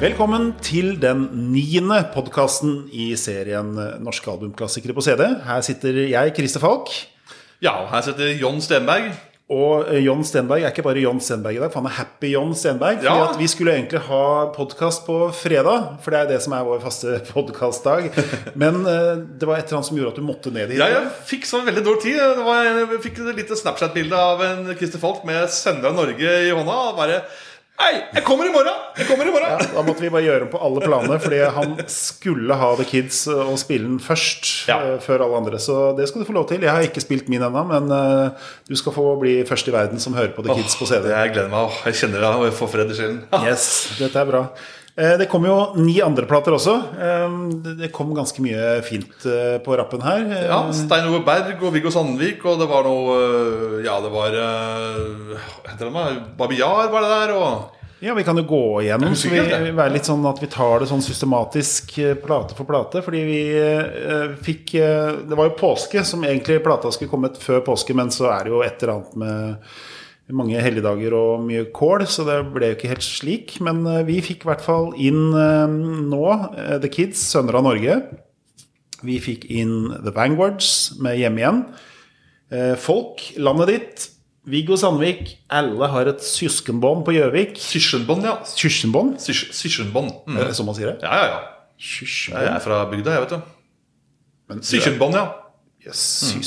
Velkommen til den niende podkasten i serien Norske albumklassikere på CD. Her sitter jeg, Christer Falk. Ja, og her sitter John Stenberg. Og eh, John Stenberg er ikke bare John Stenberg i dag, for han er Happy John Stenberg. Fordi Ja. at Vi skulle egentlig ha podkast på fredag, for det er det som er vår faste podkastdag. Men eh, det var et eller annet som gjorde at du måtte ned hit. Ja, jeg fikk så veldig dårlig tid. Var, jeg fikk et lite Snapchat-bilde av en Christer Falk med 'Sender av Norge i hånda. Og bare Hei, jeg kommer i morgen! Jeg kommer i morgen! Ja, da måtte vi bare gjøre om på alle planer, fordi han skulle ha The Kids og spille den først. Ja. eh, Før alle andre, Så det skal du få lov til. Jeg har ikke spilt min ennå, men eh, du skal få bli først i verden som hører på The Kids på CD. Jeg gleder meg. Jeg kjenner det, og jeg får fred i sjelen. Yes, dette er bra. Eh, Det kom jo ni andre plater også. Eh, det- kom ganske mye fint eh, på rappen her. Ja, Stein Ove Berg og Viggo Sandvik, og det var noe Ja, det var heter det? med? Babiar var det der, og Ja, vi kan jo gå igjennom. Så vi være litt sånn at vi tar det sånn systematisk plate for plate. Fordi vi eh, fikk eh, Det var jo påske som egentlig plata skulle kommet før påske, men så er det jo et eller annet med mange helligdager og mye kål, så det ble jo ikke helt slik. Men eh, vi fikk i hvert fall inn eh, nå eh, The Kids, Sønner av Norge. Vi fikk inn The Vanguards med Hjemme igjen. Folk, landet ditt. Viggo Sandvik. Alle har et søskenbånd på Gjøvik. Syskenbånd, ja. Syskenbånd? Syskenbånd Mm. Er det sånn man sier det? Ja, ja, ja. Jeg er fra bygda, jeg, vet du. Men- Sysjenbånd, ja. Yes, mm.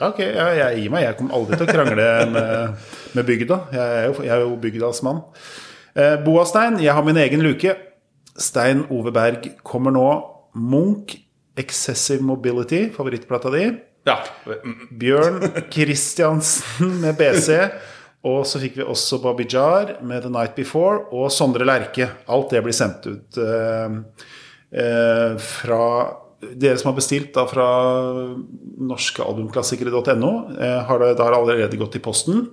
Ja, Ok, ja, jeg gir meg. Jeg kommer aldri til å krangle med, med bygda. Jeg er jo, jeg er jo bygdas mann. Eh, Boastein, jeg har min egen luke. Stein Ove Berg kommer nå. Munch, Excessive Mobility, favorittplata di. Ja. Bjørn Kristiansen med BC. Og så fikk vi også Bobby Jar med The Night Before og Sondre Lerche. Alt det blir sendt ut eh, eh, fra dere som har bestilt da fra norskealbumklassikere.no. Eh, har det, det har allerede gått i posten.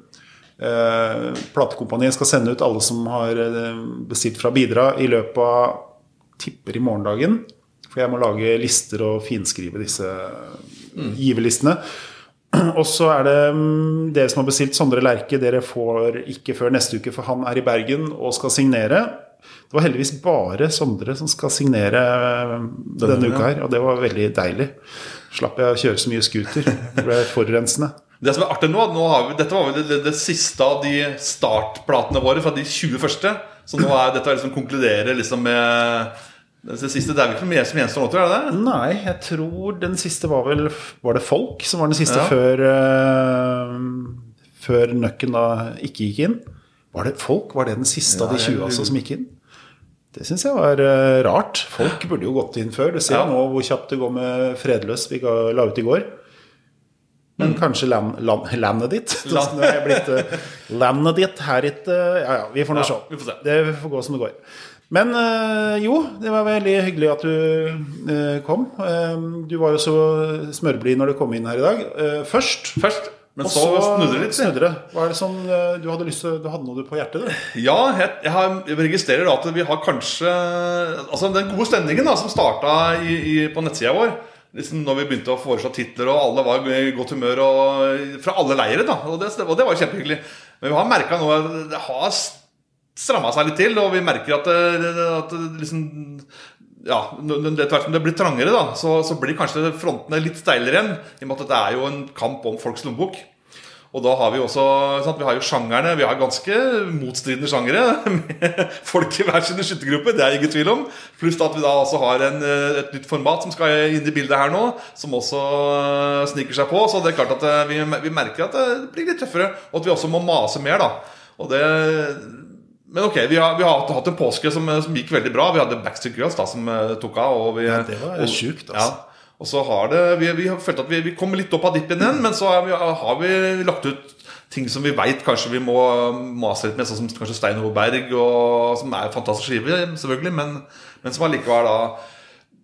Eh, platekompaniet skal sende ut alle som har eh, bestilt fra Bidra i løpet av tipper i morgendagen. For jeg må lage lister og finskrive disse giverlistene. Og så er det mm, dere som har bestilt Sondre Lerche. Dere får ikke før neste uke, for han er i Bergen og skal signere. Det var heldigvis bare Sondre som skal signere mm, denne uka her, og det var veldig deilig. Slapp jeg å kjøre så mye scooter. Det ble forurensende. Det som er artig nå, nå har vi, Dette var vel det, det, det siste av de startplatene våre fra de 20 første. Så nå er dette liksom konkluderer liksom med det siste. Det er vel ikke mye som gjenstår nå, tror jeg? det? Nei, jeg tror den siste var vel Var det Folk som var den siste Ja. før uh, Før Nøkken da ikke gikk inn? Var det Folk? Var det den siste av de Ja, 20 altså, som gikk inn? Det syns jeg var uh, rart. Folk burde jo gått inn før. Du ser Ja. nå hvor kjapt det går med Fredløs vi la ut i går. Men kanskje land, land, landet ditt? Mm. Land. Jeg blitt, eh, landet ditt her ikke Ja ja, vi får nå Ja, se. får se. Det får gå som det går. Men eh, jo, det var veldig hyggelig at du eh, kom. Eh, du var jo så smørblid når du kom inn her i dag. Eh, først. Først. Men Og så snudde det litt. snudde det. Hva er det som eh, du hadde lyst til Du hadde noe på hjertet, du? Ja, jeg, jeg, har, jeg registrerer at vi har kanskje Altså Den gode stemningen da som starta i, i, på nettsida vår, liksom når vi begynte å foreslå titler, og alle var i godt humør og, fra alle leire, da og det, og det var kjempehyggelig. Men vi har merka at det har stramma seg litt til, og vi merker at det, at det liksom ja, Etter det blir trangere, da, så, så blir kanskje frontene litt steilere igjen. I og med at det er jo en kamp om folks lommebok. Og da har vi også sant, Vi har jo sjangerne. Vi har ganske motstridende sjangere. Med folk i hver sine skyttergrupper, det er ingen tvil om. Pluss at vi da også har en, eh, et nytt format som skal inn i bildet her nå. Som også eh, sniker seg på. Så det er klart at eh, vi, vi merker at det blir litt tøffere. Og at vi også må mase mer, da. Og det men ok, vi har, vi har hatt- en påske som, som gikk veldig bra. Vi hadde Backstreet Girls da, som tok av. Og vi, Ja, det var sjukt, altså. Ja, og så har det Vi, vi har følt at vi, vi kommer litt opp av dippen igjen, men så vi, har vi lagt ut ting som vi veit kanskje vi må mase litt med, sånn som kanskje Stein Ove Berg, og, som er fantastisk skive, selvfølgelig, men, men som allikevel da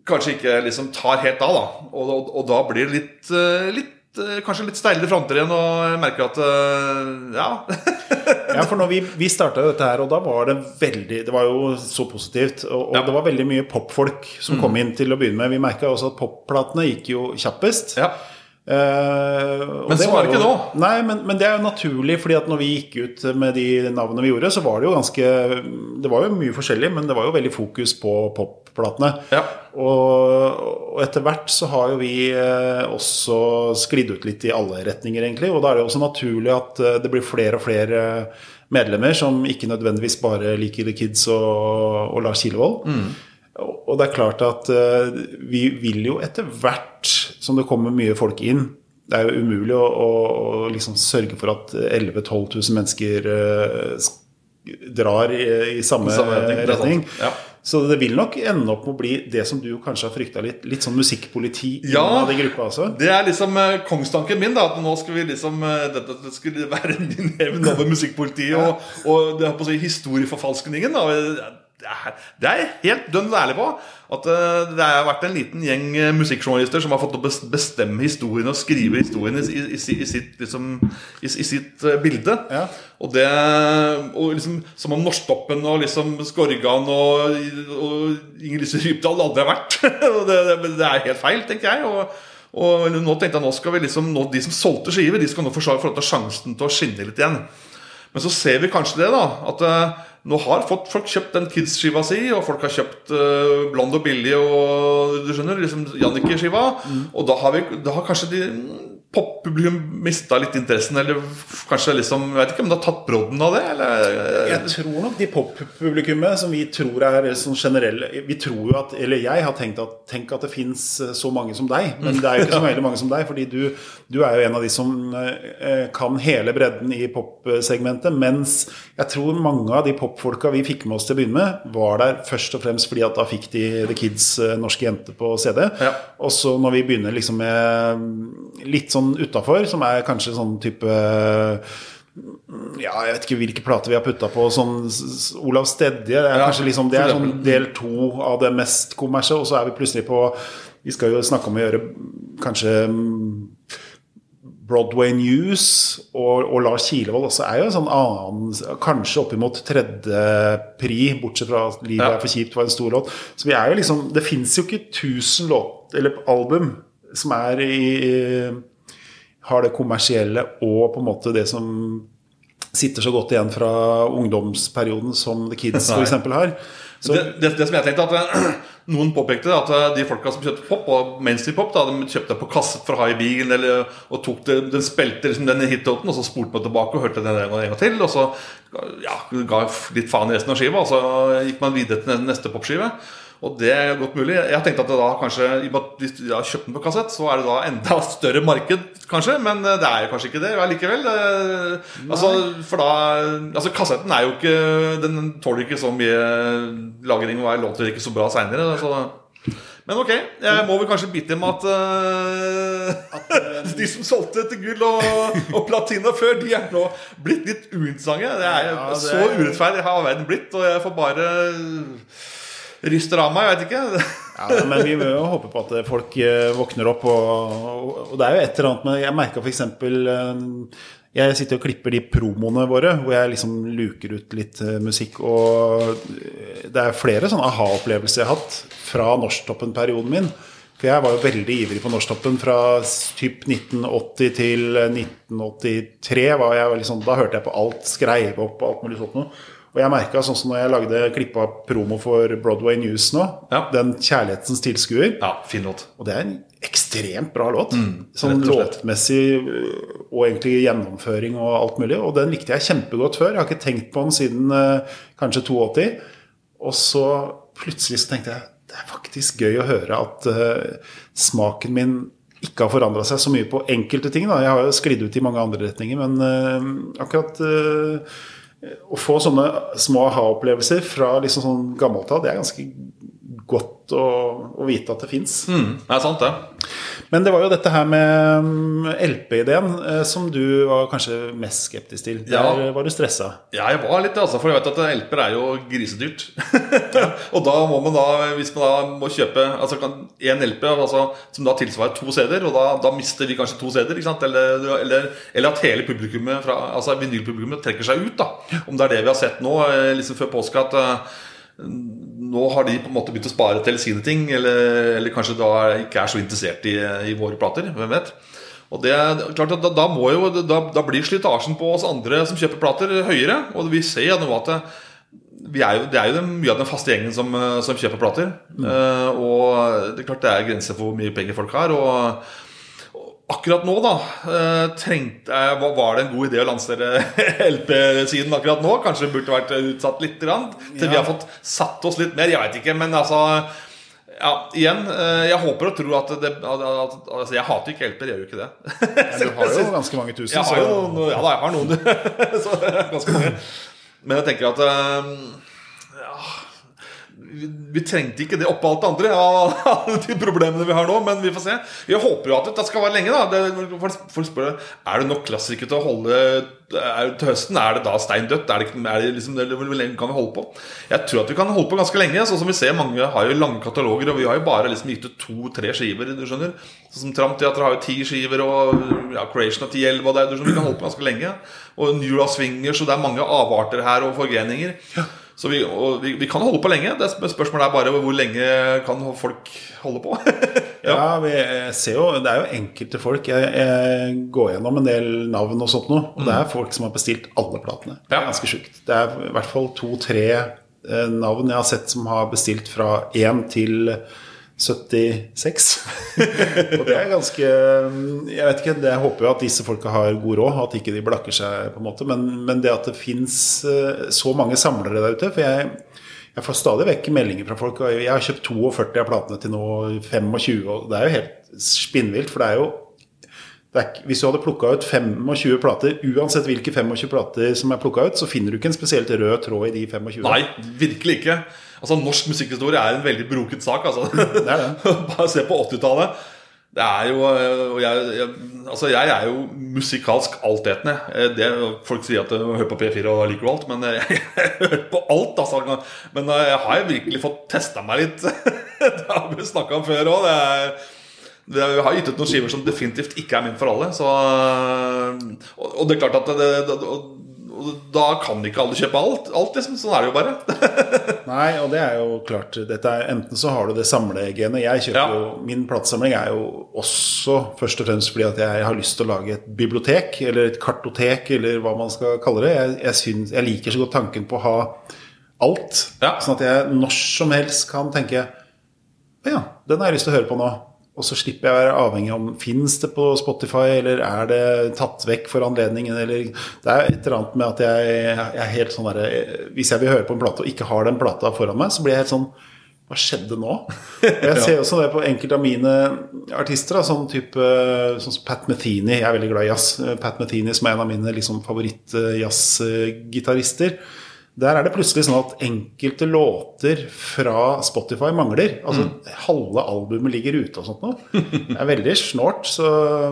kanskje ikke liksom tar helt av, da. Og, og, og da blir det litt, eh, litt eh, Kanskje litt steilere fronter igjen, og jeg merker at eh, Ja. Ja, for når vi, vi starta dette her, og da var det veldig Det var jo så positivt. Og, og Ja. det var veldig mye popfolk som kom inn til å begynne med. Vi merka også at popplatene gikk jo kjappest. ja. Eh, Men så var det ikke nå. Nei, men, men det er jo naturlig, fordi at når vi gikk ut med de navnene vi gjorde, så var det jo ganske Det var jo mye forskjellig, men det var jo veldig fokus på popplatene. Ja. Og, og etter hvert så har jo vi eh, også sklidd ut litt i alle retninger, egentlig. Og da er det jo også naturlig at eh, det blir flere og flere medlemmer som ikke nødvendigvis bare liker The Kids og, og Lars Kilevold. Og og det er klart at eh, vi vil jo etter hvert som det kommer mye folk inn Det er jo umulig å, å, å liksom sørge for at 11 000-12 000 mennesker eh, drar i, i samme, samme retning, retning. Ja. Så det vil nok ende opp med å bli det som du kanskje har frykta litt, litt sånn musikkpoliti Ja. innad i gruppa også. Det er liksom eh, kongstanken min. da At nå skal vi liksom eh, Dette skulle være min hevn over musikkpolitiet og, og det, på å si, historieforfalskningen. Da. Det er, jeg helt dønn ærlig på. At eh, det har vært en liten gjeng eh, musikkjournalister som har fått å bestemme historien og skrive historien i, i, i, i sitt, liksom, sitt eh, bilde. Ja. Og det og liksom, Som om Norsktoppen og liksom Skorgan og, og Inger Lise Rypdal aldri har vært. Det, det, det er helt feil, tenker jeg. Og, og nå tenkte jeg nå skal vi liksom nå, De som solgte skiver, de skal nå få sjansen til å skinne litt igjen. Men så ser vi kanskje det, da. At nå har fått folk kjøpt den Kids-skiva si, og folk har kjøpt uh, Blond og billig og du skjønner, liksom Jannicke-skiva. Og da har, vi, da har kanskje de poppublikum mista litt interessen, eller kanskje liksom Jeg vet ikke om det har tatt brodden av det, eller Jeg tror nok de poppublikummet som vi tror er sånn generelle Vi tror jo at, eller jeg har tenkt at Tenk at det fins så mange som deg. Men det er jo ikke så veldig mange som deg, fordi du, du er jo en av de som eh, kan hele bredden i popsegmentet. Mens jeg tror mange av de popfolka vi fikk med oss til å begynne med, var der først og fremst fordi at da fikk de The Kids eh, Norske Jenter på CD. Ja. Og så når vi begynner liksom med litt sånn utafor, som er kanskje sånn type ja, jeg vet ikke hvilke plater vi har putta på. Sånn Olav Stedje. Det er Ja, kanskje liksom Det er sånn del to av det mest kommersielle. og så er vi plutselig på Vi skal jo snakke om å gjøre kanskje mm, Broadway News og, og Lars Kilevold også er jo en sånn annen Kanskje oppimot tredje pri, bortsett fra at 'Livet Ja. er for kjipt' var en stor låt. Så vi er jo liksom Det fins jo ikke 1000 låt, eller album som er i har det kommersielle og på en måte det som sitter så godt igjen fra ungdomsperioden som The Kids f.eks. har. Så, det, det, det som jeg tenkte at eh, Noen påpekte at eh, de folka som kjøpte pop, og mainstream pop, da, de kjøpte på kassett ha i bilen, eller, og tok det, den spilte liksom den hitlåten, og så spolte man tilbake og hørte den en gang til. Og så ja, ga litt faen i resten av skiva, og så gikk man videre til neste popskive. Og det er godt mulig. Jeg tenkte at det da kanskje Hvis du har kjøpt den på kassett, så er det da enda større marked, kanskje. Men eh, det er jo kanskje ikke det allikevel. Altså, for da Altså, kassetten er jo ikke Den tåler ikke så mye lagring og er låter ikke så bra seinere. Men ok, jeg må vel kanskje bite med at, uh, De som solgte til gull og, og platina før, de er nå blitt litt uinteressante. Det er Ja, Så urettferdig har verden blitt, og jeg får bare ryster av meg. Jeg vet ikke. ja, men vi må jo håpe på at folk eh, våkner opp. Og, og det er jo et eller annet med Jeg merka f.eks. Jeg sitter og klipper de promoene våre, hvor jeg liksom luker ut litt eh, musikk. Og det er flere sånne aha-opplevelser jeg har hatt fra Norsktoppen-perioden min. For jeg var jo veldig ivrig på Norsktoppen fra typ 1980 til 1983. Var jeg liksom, da hørte jeg på alt, skreiv opp og alt mulig sånt noe. Og jeg merka sånn som når jeg lagde klippa promo for Broadway News nå, Ja. den 'Kjærlighetens tilskuer', Ja, fin låt. og det er en ekstremt bra låt. Mm, sånn låtmessig øh, og egentlig gjennomføring og alt mulig. Og den likte jeg kjempegodt før. Jeg har ikke tenkt på den siden uh, kanskje 82. Og så plutselig så tenkte jeg det er faktisk gøy å høre at uh, smaken min ikke har forandra seg så mye på enkelte ting. Da. Jeg har jo sklidd ut i mange andre retninger, men uh, akkurat å få sånne små aha-opplevelser fra liksom sånn gammelt av, det er ganske godt å, å vite at det fins. Mm, det er sant, det. Men det var jo dette her med mm, LP-ideen eh, som du var kanskje mest skeptisk til. Der Ja. var du stressa. Ja, jeg var litt altså, for jeg vet at LP-er er jo grisedyrt. og da må man da, hvis man da må kjøpe altså kan- en LP altså, som da tilsvarer to CD-er, og da, da mister vi kanskje to CD-er? Eller, eller, eller at hele publikummet, fra, altså vinylpublikummet trekker seg ut. da Om det er det vi har sett nå, eh, liksom før påske, at eh, nå har de på en måte begynt å spare til sine ting, eller, eller kanskje da ikke er så interessert i, i våre plater. Hvem vet? Og det er klart at da, da, må jo, da, da blir slitasjen på oss andre som kjøper plater, høyere. Og vi ser jo at det, vi er jo, det er jo mye av den faste gjengen som, som kjøper plater. Uh, og det er klart det er grenser for hvor mye penger folk har. Og akkurat nå, da, uh, trengte, var det en god idé å lansere LP-siden akkurat nå? Kanskje det burde vært utsatt litt grann, til ja. vi har fått satt oss litt mer. Jeg veit ikke, men altså ja, igjen, jeg håper og tror at det at, at, altså Jeg hater ikke LP-er, gjør jo ikke det. Ja, du har jo ganske mange tusen. Jeg har jo, ja da, jeg har noen. så ganske mange. Men jeg tenker at ja, vi, vi, trengte ikke det oppå alt det andre av alle de problemene vi har nå. Men vi får se. Jeg håper jo at det skal være lenge. da det, Folk spør Er det nok klassikere til å holde er, til høsten. Er det da stein dødt? Er det, er det liksom, Hvor lenge kan vi holde på? Jeg tror at vi kan holde på ganske lenge. Sånn som vi ser Mange har jo lange kataloger, og vi har jo bare liksom gitt ut to-tre skiver. du skjønner Sånn som Tramteatret har jo ti skiver, og ja, Creation har ti-elleve. Vi kan holde på ganske lenge. Og New Law Swingers, og det er mange avarter her og forgreninger. Ja. Så vi, vi, vi, kan holde på lenge. Det Spørsmålet er bare hvor lenge kan folk holde på. ja, ja vi ser jo, Det er jo enkelte folk. Jeg, jeg går gjennom en del navn og sånt nå. Og det er mm. folk som har bestilt alle platene. Det er ganske sjukt. Det er i hvert fall to-tre eh, navn jeg har sett som har bestilt fra én til 76. og det er ganske Jeg vet ikke, jeg håper jo at disse folka har god råd, at ikke de blakker seg, på en måte. Men, men det at det fins eh, så mange samlere der ute For jeg, jeg, får stadig vekk meldinger fra folk. Og jeg har kjøpt 42 av platene til nå 25, og det er jo helt spinnvilt. For det er jo det er, Hvis du hadde plukka ut 25 plater, uansett hvilke 25 plater som er plukka ut, så finner du ikke en spesielt rød tråd i de 25. Nei, virkelig ikke. Altså Norsk musikkhistorie er en veldig broket sak. Altså. Det er det. Bare se på 80-tallet. Det er jo jeg, jeg, altså jeg er jo musikalsk altetende. Det, folk sier at du hører på P4 og liker alt, men jeg, jeg hører på alt. Altså. Men jeg har jo virkelig fått testa meg litt. det har vi snakka om før òg. Vi har gitt ut noen skiver som definitivt ikke er min for alle. Så, og, det er klart at det, det, da kan ikke alle kjøpe alt. alt liksom. Sånn er det jo bare. Nei, og det er jo klart er, Enten så har du det samlegenet. Jeg kjøper ja. jo, Min platesamling er jo også først og fremst fordi at jeg har lyst til å lage et bibliotek, eller et kartotek, eller hva man skal kalle det. Jeg, jeg, synes, jeg liker så godt tanken på å ha alt. Ja. Sånn at jeg når som helst kan tenke Ja, den har jeg lyst til å høre på nå. Og så slipper jeg å være avhengig om Fins det på Spotify, eller er det tatt vekk for anledningen, eller Det er et eller annet med at jeg, jeg er helt sånn derre Hvis jeg vil høre på en plate og ikke har den plata foran meg, så blir jeg helt sånn hva skjedde nå? Jeg ser også det på enkelte av mine artister. Da, sånn type sånn som Pat Metheny. Jeg er veldig glad i jazz. Pat Metheny som er en av mine liksom, favorittjazzgitarister. Der er det plutselig sånn at enkelte låter fra Spotify mangler. Altså mm. Halve albumet ligger ute og sånt noe. Det er veldig snålt. Så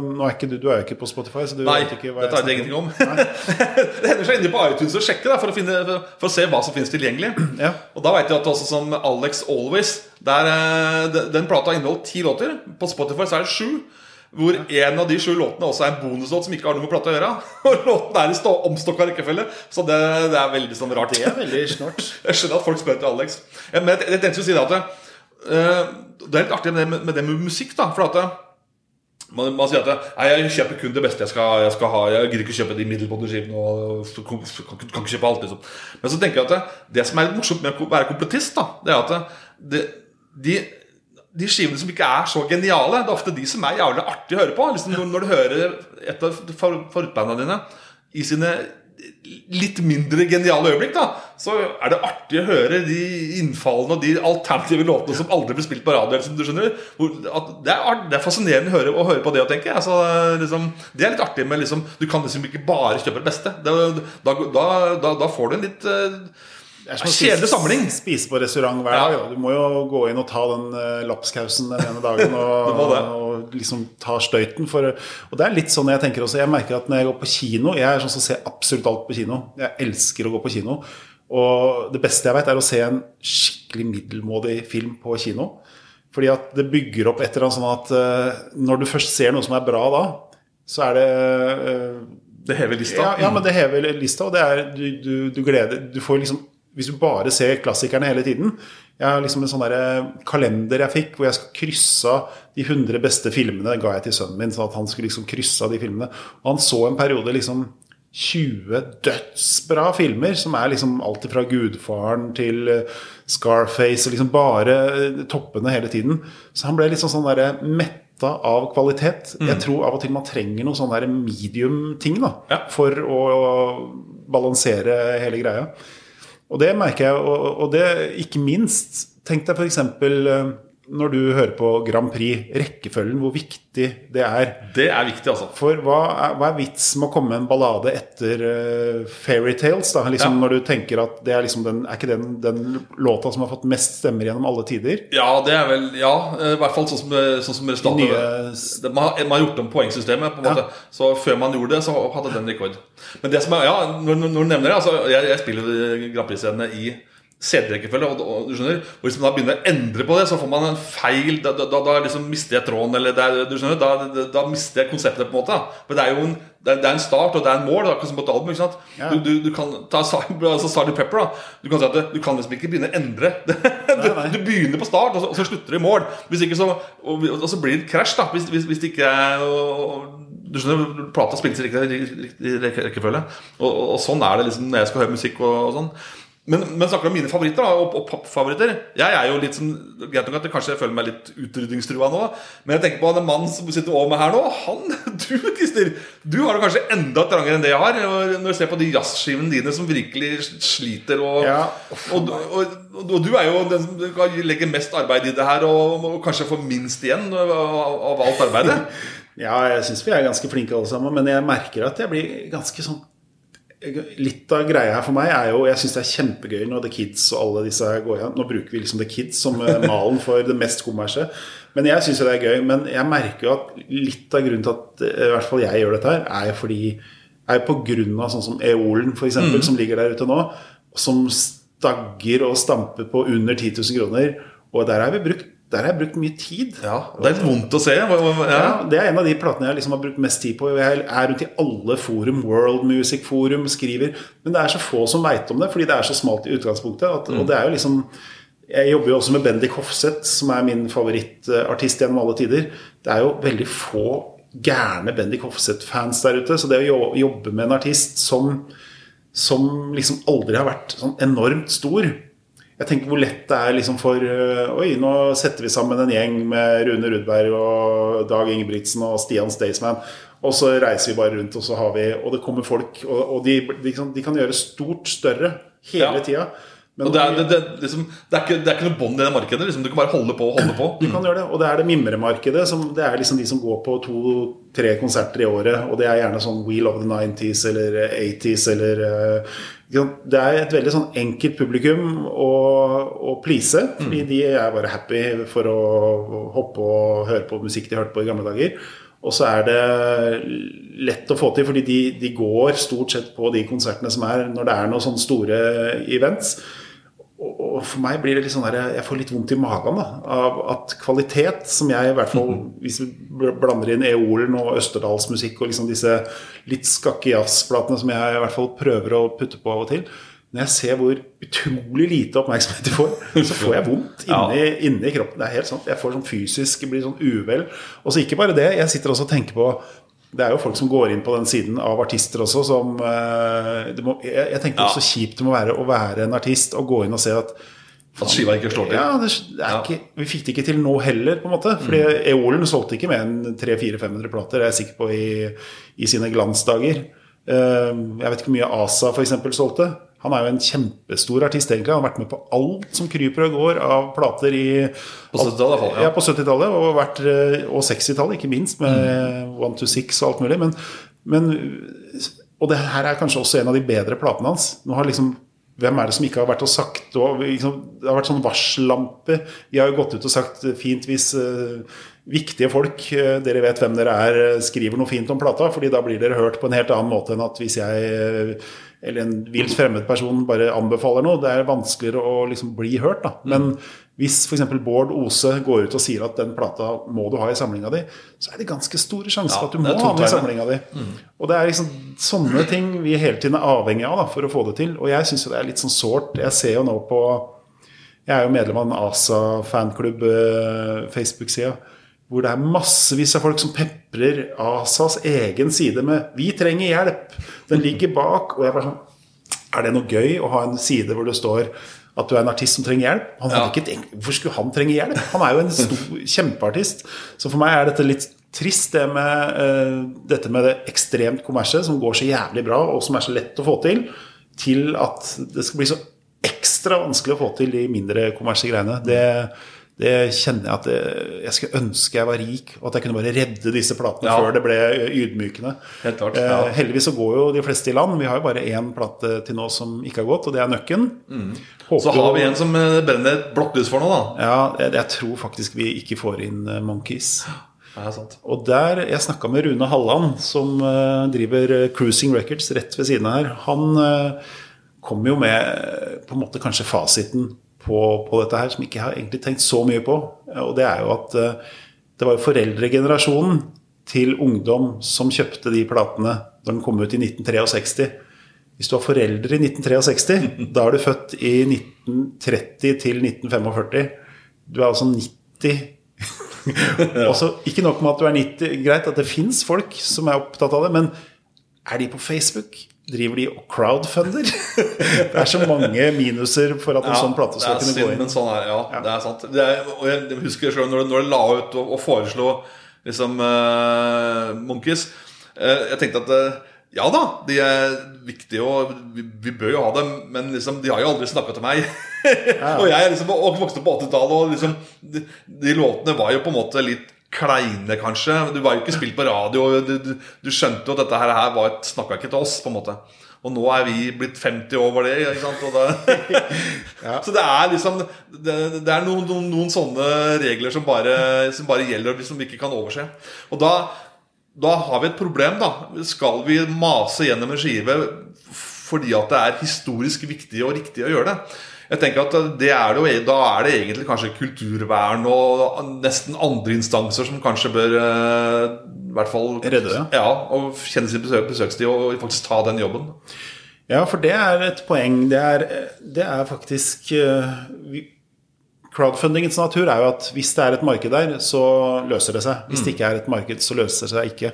nå er ikke du, du er jo ikke på Spotify, så du Nei, vet ikke hva jeg snakker om. om. det hender seg inni på iTunes og sjekke da, for, å finne, for, å se hva som finnes tilgjengelig. Ja. Og da vet jeg at også som Alex Always der, eh, Den plata inneholdt ti låter. På Spotify så er det sju. Hvor en av de sju låtene også er en bonuslåt som ikke har noe med plata å gjøre. Og låten er i omstokka rekkefølge. Så det, det, er veldig sånn rart. Det er veldig snart Jeg skjønner at folk spør til Alex. Men jeg, jeg tenkte å si det at uh, Det er litt artig med det med, med, det med musikk. da For at eh, man, man, sier at Nei, jeg kjøper kun det beste jeg skal, jeg skal ha. Jeg gidder ikke kjøpe de middelbåndskivene. Kan, kan, kan ikke kjøpe alt liksom. Men så tenker jeg at det, det som er litt morsomt med å være kompletist, da Det er at det, de de skivene som ikke er så geniale, det er ofte de som er jævlig artige å høre på. Liksom når, når, du hører et av favorittbandene dine i sine litt mindre geniale øyeblikk, da, så er det artig å høre de innfallene og de alternative låtene som aldri blir spilt på radio. Liksom, du skjønner det er, det, er, fascinerende å høre, å høre på det og tenke. Altså, liksom, det er litt artig, men liksom, du kan liksom ikke bare kjøpe det beste. Det, da, da, da, får du en litt uh, det er som å kjedelig samling. Spise på restaurant hver dag. Ja. Du må jo gå inn og ta den uh, lapskausen den ene dagen og, og, liksom ta støyten. For, og det er litt sånn jeg tenker også. Jeg merker at når jeg går på kino Jeg er sånn som ser absolutt alt på kino. Jeg elsker å gå på kino. Og det beste jeg vet, er å se en skikkelig middelmådig film på kino. Fordi at det bygger opp et eller annet sånn at uh, når du først ser noe som er bra da, så er det uh, Det hever lista? Ja, ja, men det hever lista, og det er du, du, du gleder Du får liksom hvis du bare ser klassikerne hele tiden Jeg har liksom en sånn kalender jeg fikk, hvor jeg skal krysse av de 100 beste filmene. ga jeg til sønnen min, sånn at han skulle liksom krysse av de filmene. Og han så en periode liksom 20 dødsbra filmer, som er liksom alt fra Gudfaren til eh, Scarface, og liksom bare eh, toppene hele tiden. Så han ble liksom sånn derre metta av kvalitet. Jeg tror av og til man trenger noe sånn medium-ting da, Ja. for å balansere hele greia. Og det merker jeg, og, og det ikke minst Tenk deg f.eks. når du hører på Grand Prix, rekkefølgen, hvor viktig det er. Det er viktig, altså. For hva er, hva er vitsen med å komme med en ballade etter uh, Fairytales? Da? Liksom Ja. Når du tenker at det er liksom den Er ikke den, den låta som har fått mest stemmer gjennom alle tider? Ja, det er vel Ja, eh, i hvert fall sånn som, sånn som resultatet nye- det, man, har, man har gjort om poengsystemet. på en Ja. måte Så før man gjorde det, så hadde den rekord. Men det som er, ja, når når du nevner det altså, Jeg, jeg spiller Grand Prix-scenene i CD-rekkefølge, og, og, du skjønner og Hvis man da begynner å endre på det, så får man en feil. Da, da, da liksom mister jeg tråden, eller det er, du skjønner da, da, da mister jeg konseptet. på en måte Men det er jo en, det er, en start og det er en mål. Det er akkurat som på et album. ikke sant? Ja. Du, du, du kan ta altså Sgt. Pepper. da Du kan si at du kan liksom ikke begynne å endre. du, du begynner på start, og så, og så slutter du i mål. Hvis ikke så, og, og så blir det krasj, da. Hvis, hvis, hvis det ikke er og, Du skjønner, Plata spilles i riktig rekkefølge. Og, og, og sånn er det liksom når jeg skal høre musikk og, og sånn. Men, men snakker om mine favoritter da, og, og popfavoritter Jeg er jo litt sånn, Greit nok at jeg kanskje føler meg litt utrydningstrua nå, men jeg tenker på den mannen som sitter over meg her nå. Han, Du, Christer, du har det kanskje enda trangere enn det jeg har. Når du ser på de jazzskivene dine som virkelig sliter og, Ja. og, og, og, du er jo den som legger mest arbeid i det her, og kanskje får minst igjen av, av alt arbeidet. Ja, jeg syns vi er ganske flinke alle sammen, men jeg merker at jeg blir ganske sånn Litt av greia her for meg er jo Jeg syns det er kjempegøy når The Kids og alle disse går igjen. Nå bruker vi liksom The Kids som eh, malen for det mest kommersielle. Men jeg syns det er gøy. Men jeg merker jo at litt av grunnen til at eh, i hvert fall jeg gjør dette her, er jo fordi er jo på grunn av sånn som Eolen, f.eks., eksempel som ligger der ute nå, som stagger og stamper på under 10 000 kroner. Og der har vi brukt der har jeg brukt mye tid. Ja, Det er litt vondt å se. Ja. Ja, Det er en av de platene jeg liksom har brukt mest tid på. Jeg er rundt i alle forum, World Music Forum, skriver. Men det er så få som veit om det, fordi det er så smalt i utgangspunktet. At, Og det er jo liksom Jeg jobber jo også med Bendik Hofseth, som er min favorittartist gjennom alle tider. Det er jo veldig få gærne Bendik Hofseth-fans der ute. Så det å jobbe med en artist som, som liksom aldri har vært sånn enormt stor jeg tenker hvor lett det er liksom for øh, Oi, nå setter vi sammen en gjeng med Rune Rudberg og Dag Ingebrigtsen og Stian Staysman. Og så reiser vi bare rundt, og så har vi Og det kommer folk, og, og de, de, kan, de kan gjøre stort større hele Ja. tida. Men Og det, er, det, det, liksom, det, er ikke, det er ikke noe bånd i det markedet. Liksom. Du kan bare holde på og holde på. Du kan gjøre det, og det er det mimremarkedet. Som, det er liksom de som går på to-tre konserter i året. Og det er gjerne sånn Wheel of the 90s eller 80s eller eh, sant? Det er et veldig sånn enkelt publikum å, å please. Fordi de er bare happy for å hoppe og høre på musikk de hørte på i gamle dager. Og så er det lett å få til, fordi de, de går stort sett på de konsertene som er når det er noen sånne store events. Og for meg blir det litt sånn der, Jeg får litt vondt i magen da, av at kvalitet, som jeg i hvert fall Hvis vi blander inn Eolen og Østerdalsmusikk og liksom disse litt skakke jazzplatene som jeg i hvert fall prøver å putte på av og til Når jeg ser hvor utrolig lite oppmerksomhet de får, så får jeg vondt inni, inni kroppen. Det er helt sant. Jeg får sånn fysisk blir sånn uvel. Og så ikke bare det. Jeg sitter også og tenker på det er jo folk som går inn på den siden av artister også, som eh, det må, jeg, jeg tenker Ja. også kjipt det må være å være en artist og gå inn og se at At skiva ikke slår til. ja, det, det er Ja. ikke, Vi fikk det ikke til nå heller, på en måte. Fordi Eolen solgte ikke mer enn 300-400-500 plater, jeg er sikker på, i, i sine glansdager. Eh, jeg vet ikke hvor mye Asa f.eks. solgte. Han er jo en kjempestor artist, egentlig. Han har vært med på alt som kryper og går av plater i På 70-tallet i hvert fall, ja. ja. på 70-tallet og, vært, eh, og 60-tallet, ikke minst, med One to Six og alt mulig. Men, men, og det her er kanskje også en av de bedre platene hans. Nå har liksom hvem er det som ikke har vært og sagt og, liksom, Det har vært sånn varsellampe. De har jo gått ut og sagt eh, fint hvis uh, viktige folk, uh, dere vet hvem dere er, eh, skriver noe fint om plata, fordi da blir dere hørt på en helt annen måte enn at hvis jeg eh, eller en vilt fremmed person bare anbefaler noe. Det er vanskeligere å liksom bli hørt. da Men Hvis f.eks. Bård Ose går ut og sier at den plata må du ha i samlinga di, så er det ganske store sjanser Ja, for at du må ha den i samlinga di. Og det er liksom sånne ting vi hele tiden er avhengig av da, for å få det til. Og jeg syns jo det er litt sånn sårt. Jeg ser jo nå på Jeg er jo medlem av en ASA-fanklubb, eh, Facebook-sida. Hvor det er massevis av folk som peprer ASAs egen side med 'Vi trenger hjelp'. Den ligger bak. Og jeg bare sånn Er det noe gøy å ha en side hvor det står at du er en artist som trenger hjelp? Han hadde Ja. ikke tenkt, Hvorfor skulle han trenge hjelp? Han er jo en stor, kjempeartist. Så for meg er dette litt trist, det med, uh, dette med det ekstremt kommersielle, som går så jævlig bra, og som er så lett å få til, til at det skal bli så ekstra vanskelig å få til de mindre kommersielle greiene. Det, det kjenner jeg at det, jeg skulle ønske jeg var rik, og at jeg kunne bare redde disse platene Ja. før det ble ydmykende. Helt klart, Eh, heldigvis så går jo de fleste i land. Vi har jo bare én plate til nå som ikke har gått, og det er Nøkken. Mm. Så har vi en som eh, brenner et blått for nå, da. Ja, jeg, jeg tror faktisk vi ikke får inn eh, Monkeys. Sant. Og der, Jeg snakka med Rune Halland, som uh, driver eh, Cruising Records rett ved siden av her. Han uh, kom jo med eh, på en måte kanskje fasiten på, på dette her, som ikke har egentlig tenkt så mye på. Og det er jo at eh, det var jo foreldregenerasjonen til ungdom som kjøpte de platene da den kom ut i 1963. Hvis du har foreldre i 1963, da er du født i 1930 til 1945. Du er altså 90 Også, ikke nok med at du er 90, greit at det fins folk som er opptatt av det, men er de på Facebook? Driver de og crowdfunder? Det er så mange minuser for at en sånn plate skal kunne synd, gå inn. men sånn er ja, Ja, det er sant. Det er, og jeg husker selv når, når det la ut og, og foreslo liksom uh, Monkeys uh, Jeg tenkte at uh, ja da, de er viktige, og vi, vi bør jo ha dem, men liksom, de har jo aldri snakka til meg. og jeg liksom og vokste opp på 80-tallet, og liksom, de, de låtene var jo på en måte litt kleine, kanskje. Du var jo ikke spilt på radio. Du, du, du skjønte jo at dette her, her var et, snakka ikke til oss, på en måte. Og nå er vi blitt 50 over det. Ikke sant? Og det, Så det er liksom Det, det er noen, noen, noen sånne regler som bare, som bare gjelder, som vi ikke kan overse. Og da, da har vi et problem, da. Skal vi mase gjennom en skive fordi at det er historisk viktig og riktig å gjøre det? Jeg tenker at det er det jo, Da er det egentlig kanskje kulturvern og nesten andre instanser som kanskje bør eh, i hvert fall Redde det. Ja, og kjenne sin besøk, besøkstid og faktisk ta den jobben. Ja, for det er et poeng. Det er, det er faktisk eh, vi- Crowdfundingens natur er jo at hvis det er et marked der, så løser det seg. Hvis det ikke er et marked, så løser det seg ikke.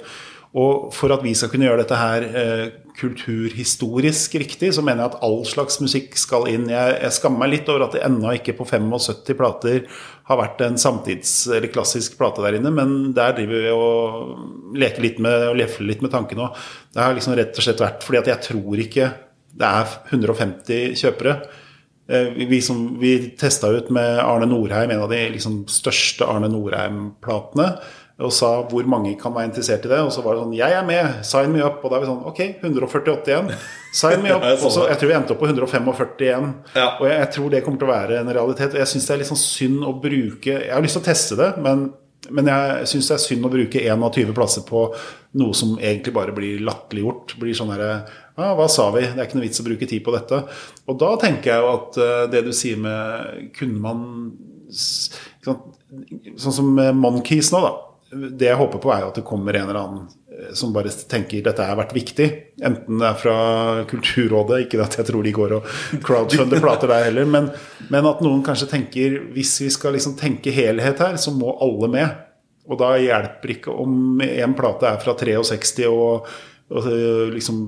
Og for at vi skal kunne gjøre dette her eh, kulturhistorisk riktig, så mener jeg at all slags musikk skal inn. Jeg, jeg skammer meg litt over at det ennå ikke på 75 plater har vært en samtids- eller klassisk plate der inne, men der driver vi og leker litt med og lefler litt med tanken òg. Det har liksom rett og slett vært fordi at jeg tror ikke det er 150 kjøpere. Eh, Vi, som, vi testa ut med Arne Norheim, en av de liksom største Arne Norheim-platene, og sa hvor mange kan være interessert i det. Og så var det sånn Jeg er med! Sign me up! Og da er vi sånn Ok, 148 igjen. Sign me up! Ja, Og så jeg tror vi endte opp på 145 igjen. Ja. Og jeg, jeg tror det kommer til å være en realitet. Og jeg syns det er litt sånn synd å bruke Jeg har lyst til å teste det, men, men jeg syns det er synd å bruke 1 av 20 plasser på noe som egentlig bare blir latterliggjort. Blir sånn herre ja, hva sa vi? Det er ikke noe vits å bruke tid på dette. Og da tenker jeg jo at uh, det du sier med Kunne man s- ikke sant, Sånn som Monkeys nå, da. Det jeg håper på, er jo at det kommer en eller annen eh, som bare tenker dette har vært viktig. Enten det er fra Kulturrådet, ikke at jeg tror de går og crowdfunder plater der heller, men, men at noen kanskje tenker hvis vi skal liksom tenke helhet her, så må alle med. Og da hjelper ikke om en plate er fra 63 og, og eh, liksom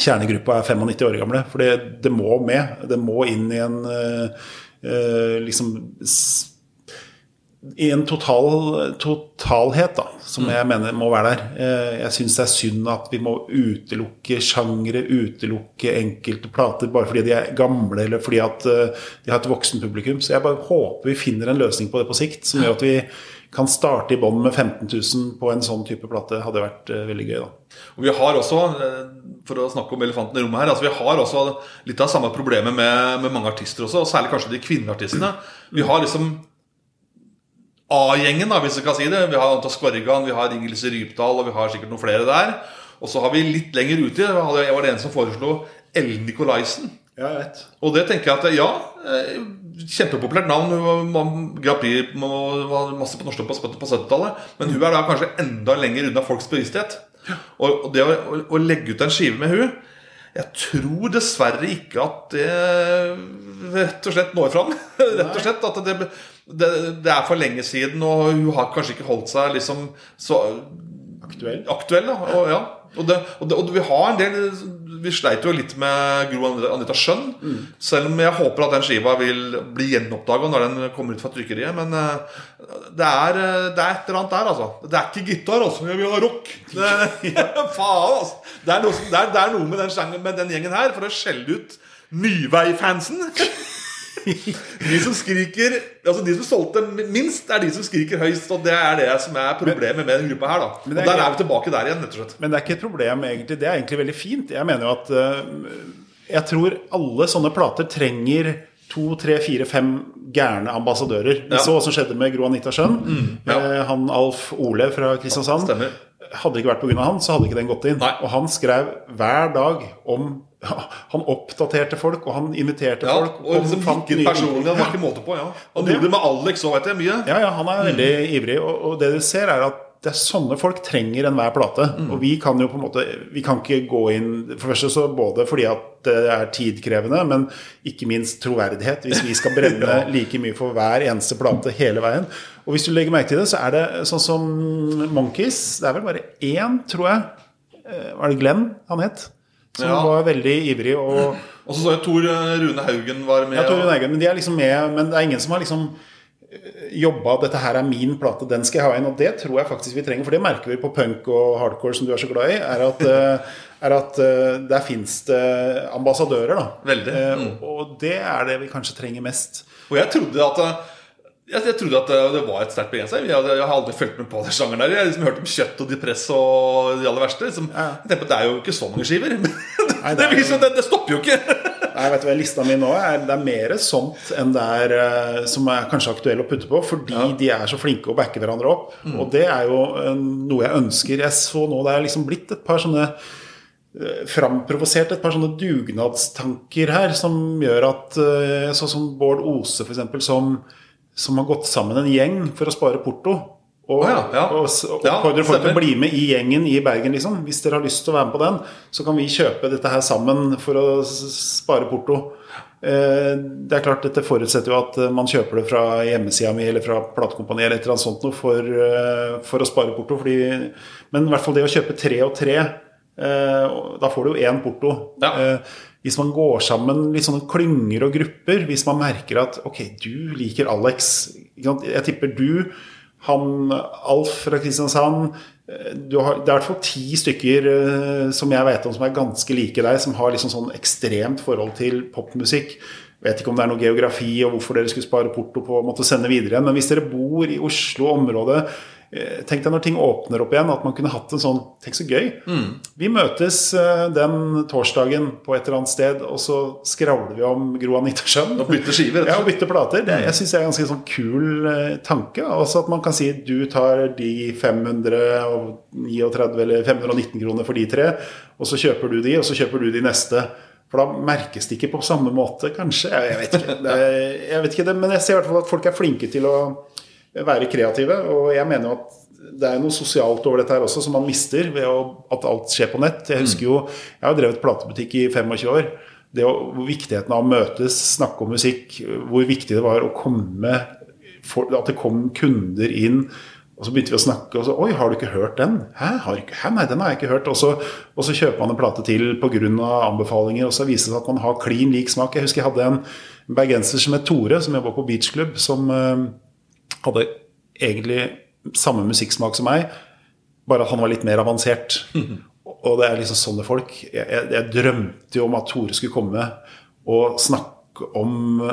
kjernegruppa er 95 år gamle. For det, det må med. Det må inn i en eh, eh, liksom i en total, totalhet da, som jeg mener må være der. Eh, Jeg syns det er synd at vi må utelukke sjangre, utelukke enkelte plater bare fordi de er gamle eller fordi at eh, de har et voksen publikum. Så jeg bare håper vi finner en løsning på det på sikt som gjør at vi kan starte i bånn med 15 000 på en sånn type plate. Hadde vært eh, veldig gøy, da. Og vi har også, for å snakke om elefanten i rommet her, altså vi har også litt av samme problemet med, med mange artister også, og særlig kanskje de kvinneartistene. Vi har liksom A-gjengen, hvis vi kan si det. Vi har Anta Skorgan, vi har Inger-Lise Rypdal, og vi har sikkert noen flere der. Og så har vi litt lenger ute, jeg var det en som foreslo Ellen Nikolaisen. Ja, jeg vet. Og det tenker jeg at ja, eh, kjempepopulært navn. Grand Prix var masse på norsk på 70-tallet. Men hun er da kanskje enda lenger unna folks bevissthet. Og, og det å, å, å, legge ut en skive med hun Jeg tror dessverre ikke at det rett og slett når fram. rett og slett at det, det, det, er for lenge siden, og hun har kanskje ikke holdt seg liksom så aktuell. aktuell da, og, ja. og, det, og, og vi har en del vi sleit jo litt med Gro Anita Skjønn. Mm. Selv om jeg håper at den skiva vil bli gjenoppdaga når den kommer ut fra trykkeriet. Men uh, det, er, eh, det, er, et eller annet der, altså. Det er ikke gitar, altså. Vi har rock. Det, faen, altså. Det er, noe, det, er, det er noe med den, med den, gjengen her for å skjelle ut Nyvei-fansen. de som skriker Altså de som solgte minst, er de som skriker høyst. Og det er det som er problemet med den gruppa her. da Og der er vi tilbake der igjen. rett og slett Men det er ikke et problem, egentlig. Det er egentlig veldig fint. Jeg mener jo at uh, Jeg tror alle sånne plater trenger to, tre, fire, fem gærne ambassadører. Vi ja. så hva som skjedde med Gro Anita Schjønn. Mm, ja. uh, han Alf Ole fra Kristiansand. Stemmer. Hadde det ikke vært pga. han, så hadde ikke den gått inn. Nei. Og han skrev hver dag om han oppdaterte folk, og han inviterte ja, folk. Og liksom fant nye personlig, Han var ikke måte på. ja Han gjorde det med Alex òg, vet jeg. Mye. Ja, ja, han er veldig mm. ivrig. Og, og, det du ser, er at det er sånne folk trenger enhver plate. Mm. Og vi kan jo på en måte Vi kan ikke gå inn For det første så både fordi at det er tidkrevende, men ikke minst troverdighet. Hvis vi skal brenne ja. like mye for hver eneste plate hele veien. Og hvis du legger merke til det, så er det sånn som Monkeys. Det er vel bare én, tror jeg. Eh, var det Glenn han het? Som ja. var veldig ivrig. Og, og så så jeg Tor eh, Rune Haugen var med. Ja, Tor Rune Haugen, men de er liksom med Men det er ingen som har liksom eh, jobba Dette her er min plate, den skal jeg ha inn. Og det tror jeg faktisk vi trenger. For det merker vi på punk og hardcore, som du er så glad i. Er at, eh, er at der fins det ambassadører, da. Veldig. Mm. Og det er det vi kanskje trenger mest. Og jeg trodde at jeg, jeg, trodde at det var et sterkt begrensa. Jeg, jeg, har aldri fulgt med på den sjangeren der. Jeg har liksom hørt om kjøtt og depress og de aller verste. Liksom. Ja. Jeg tenker på, Det er jo ikke så mange skiver. Nei, det, det, det, det, stopper jo ikke. Nei, vet du hva, Lista mi nå er det er mer sånt enn det er uh, som er kanskje aktuelle å putte på. Fordi ja. de er så flinke å backe hverandre opp. Mm. Og det er jo uh, noe jeg ønsker. Jeg så nå det er liksom blitt et par sånne uh, framprovosert et par sånne dugnadstanker her som gjør at Sånn som Bård Ose, f.eks., som som har gått sammen en gjeng for å spare porto. Og, ja, ja. og, og oppfordrer folk til å bli med i gjengen i Bergen. Liksom. Hvis dere har lyst til å være med på den, så kan vi kjøpe dette her sammen for å spare porto. Eh, det er klart Dette forutsetter jo at man kjøper det fra hjemmesida mi eller fra platekompaniet eller et eller annet sånt noe for, eh, for, å spare porto. Fordi, men i hvert fall det å kjøpe tre og tre, eh, da får du jo én porto. Ja hvis man går sammen litt sånne klynger og grupper, hvis man merker at ok, du liker Alex Jeg tipper du, han Alf fra Kristiansand har, Det er i hvert fall ti stykker uh, som jeg vet om som er ganske like deg, som har liksom sånn ekstremt forhold til popmusikk. Vet ikke om det er noe geografi og hvorfor dere skulle spare porto på å måtte sende videre igjen. Men hvis dere bor i Oslo-området Eh, tenk deg når ting åpner opp igjen, at man kunne hatt en sånn Tenk så gøy. Mm. Vi møtes uh, den torsdagen på et eller annet sted, og så skravler vi om Gro Anita Schjønn. Og bytter skiver. Ja, og bytter plater. Det, jeg syns det er en ganske sånn kul uh, tanke. Også at man kan si du tar de 539 eller 519 kroner for de tre, og så kjøper du de, og så kjøper du de neste. For da merkes det ikke på samme måte, kanskje. Jeg vet ikke. Det, jeg vet ikke det, men jeg ser i hvert fall at folk er flinke til å være kreative. Og jeg mener at det er noe sosialt over dette her også som man mister ved at alt skjer på nett. Jeg husker jo, jeg har drevet platebutikk i 25 år. Det å, Viktigheten av å møtes, snakke om musikk, hvor viktig det var å komme At det kom kunder inn. Og så begynte vi å snakke, og så Oi, har du ikke hørt den? Hæ? Har ikke, hæ? Nei, den har jeg ikke hørt. Og så, og så kjøper man en plate til pga. anbefalinger, og så viser det seg at man har klin lik smak. Jeg husker jeg hadde en bergenser som het Tore, som jobba på beachklubb, som uh, hadde egentlig samme musikksmak som meg, bare at han var litt mer avansert. Og det er liksom sånne folk. Jeg, jeg, jeg drømte jo om at Tore skulle komme og snakke om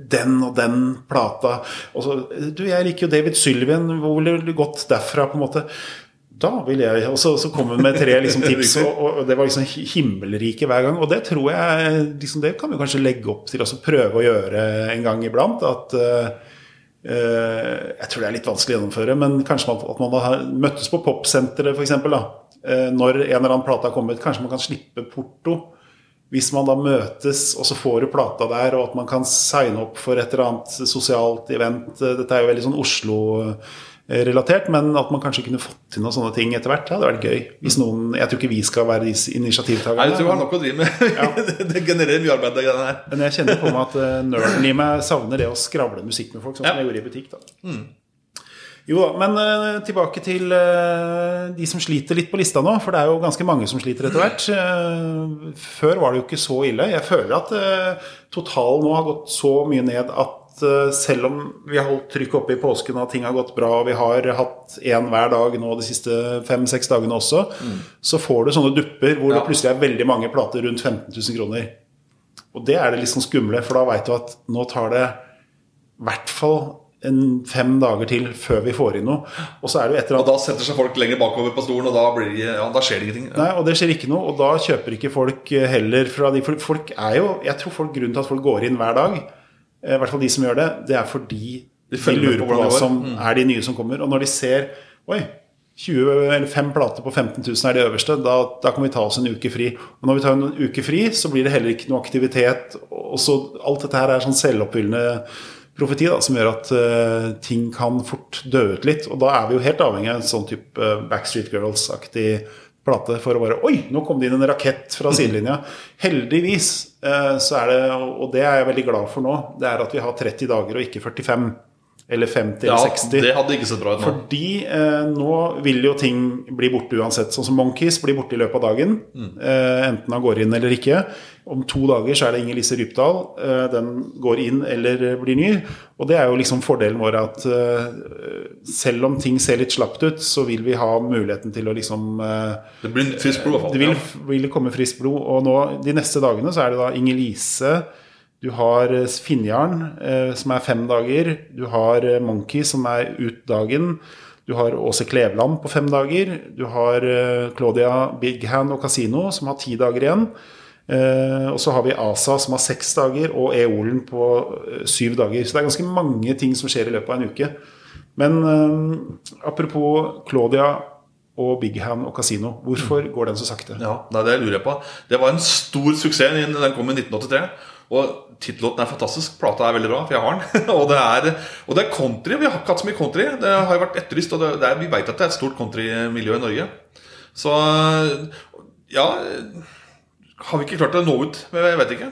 den og den plata. Og så, du, jeg liker jo David Sylvian. Hvor ville du gått derfra? på en måte? Da vil jeg Og så, så kom hun med tre liksom, tips, og, og, det var liksom himmelrike hver gang. Og det tror jeg liksom, Det kan vi kanskje legge opp til å prøve å gjøre en gang iblant. At uh, jeg tror det er litt vanskelig å gjennomføre, men kanskje at man har møttes på popsenteret f.eks. Uh, når en eller annen plate har kommet. Kanskje man kan slippe porto hvis man da møtes, og så får du plata der, og at man kan signe opp for et eller annet sosialt event Dette er jo veldig sånn Oslo-relatert, men at man kanskje kunne fått til noen sånne ting etter hvert, det hadde vært gøy. Hvis noen, Jeg tror ikke vi skal være initiativtakerne. Nei, jeg tror vi har nok å drive med. det genererer mye arbeid, det her. Men jeg kjenner på meg at uh, nerden i meg savner det å skravle musikk med folk, sånn som jeg gjorde i butikk. da. Mm. Jo da, men uh, tilbake til uh, de som sliter litt på lista nå. For det er jo ganske mange som sliter etter hvert. Uh, før var det jo ikke så ille. Jeg føler at totalen nå har gått så mye ned at selv om vi har holdt trykket oppe i påsken og ting har gått bra, og vi har hatt én hver dag nå de siste fem-seks dagene også, mm. så får du sånne dupper hvor ja. det plutselig er veldig mange plater rundt 15 000 kroner. Og det er det litt sånn skumle, for da veit du at nå tar det i hvert fall en fem dager til før vi får inn noe. Og så er det jo et eller Og da setter seg folk lenger bakover på stolen, og da, blir, ja, da skjer det ingenting. Nei, og det skjer ikke noe, og da kjøper ikke folk eh, heller fra de For folk er jo Jeg tror folk grunnen til at folk går inn hver dag, eh, i hvert fall de som gjør det, det er fordi de, de lurer på, hva som mm. er de nye som kommer. Og når de ser Oi, 20 eller 5 plater på 15 000 er de øverste. Da, da, kan vi ta oss en uke fri. Og når vi tar en uke fri, så blir det heller ikke noe aktivitet. Og så Alt dette her er sånn selvoppfyllende profeti da, som gjør at uh, ting kan fort dø ut litt. Og da er vi jo helt avhengig av en sånn type uh, Backstreet Girls-aktig plate for å bare Oi, nå kom det inn en rakett fra sidelinja. Heldigvis det, og det er jeg veldig glad for nå, det er at vi har 30 dager og ikke 45 eller 50 ja, eller 60. Det hadde ikke sett bra ut nå. Fordi eh, nå vil jo ting bli borte uansett. Sånn som Monkeys blir borte i løpet av dagen. Mm. Eh, enten han går inn eller ikke. Om to dager så er det Inger Lise Rypdal. Eh, den går inn eller blir ny. Og det er jo liksom fordelen vår at eh, selv om ting ser litt slapt ut, så vil vi ha muligheten til å liksom eh, Det blir friskt blod, i hvert fall. Det vil, vil komme friskt blod. Og nå de neste dagene så er det da Inger Lise du har Finnjarn, som er fem dager. Du har Monkey, som er ut dagen. Du har Åse Kleveland på fem dager. Du har Claudia Bighand og Casino, som har ti dager igjen. Og så har vi Asa, som har seks dager, og Eolen på syv dager. Så det er ganske mange ting som skjer i løpet av en uke. Men apropos Claudia og Big Hand og Casino. Hvorfor går den så sakte? Ja, Det lurer jeg på. Det var en stor suksess. Den kom i 1983. Og tittellåten er fantastisk. Plata er veldig bra, for jeg har den. og, det er, og, det er, country. Vi har ikke hatt så mye country. Det har jo vært etterlyst. Og det, er, vi veit at det er et stort countrymiljø i Norge. Så ja Har vi ikke klart å nå ut? Jeg vet ikke.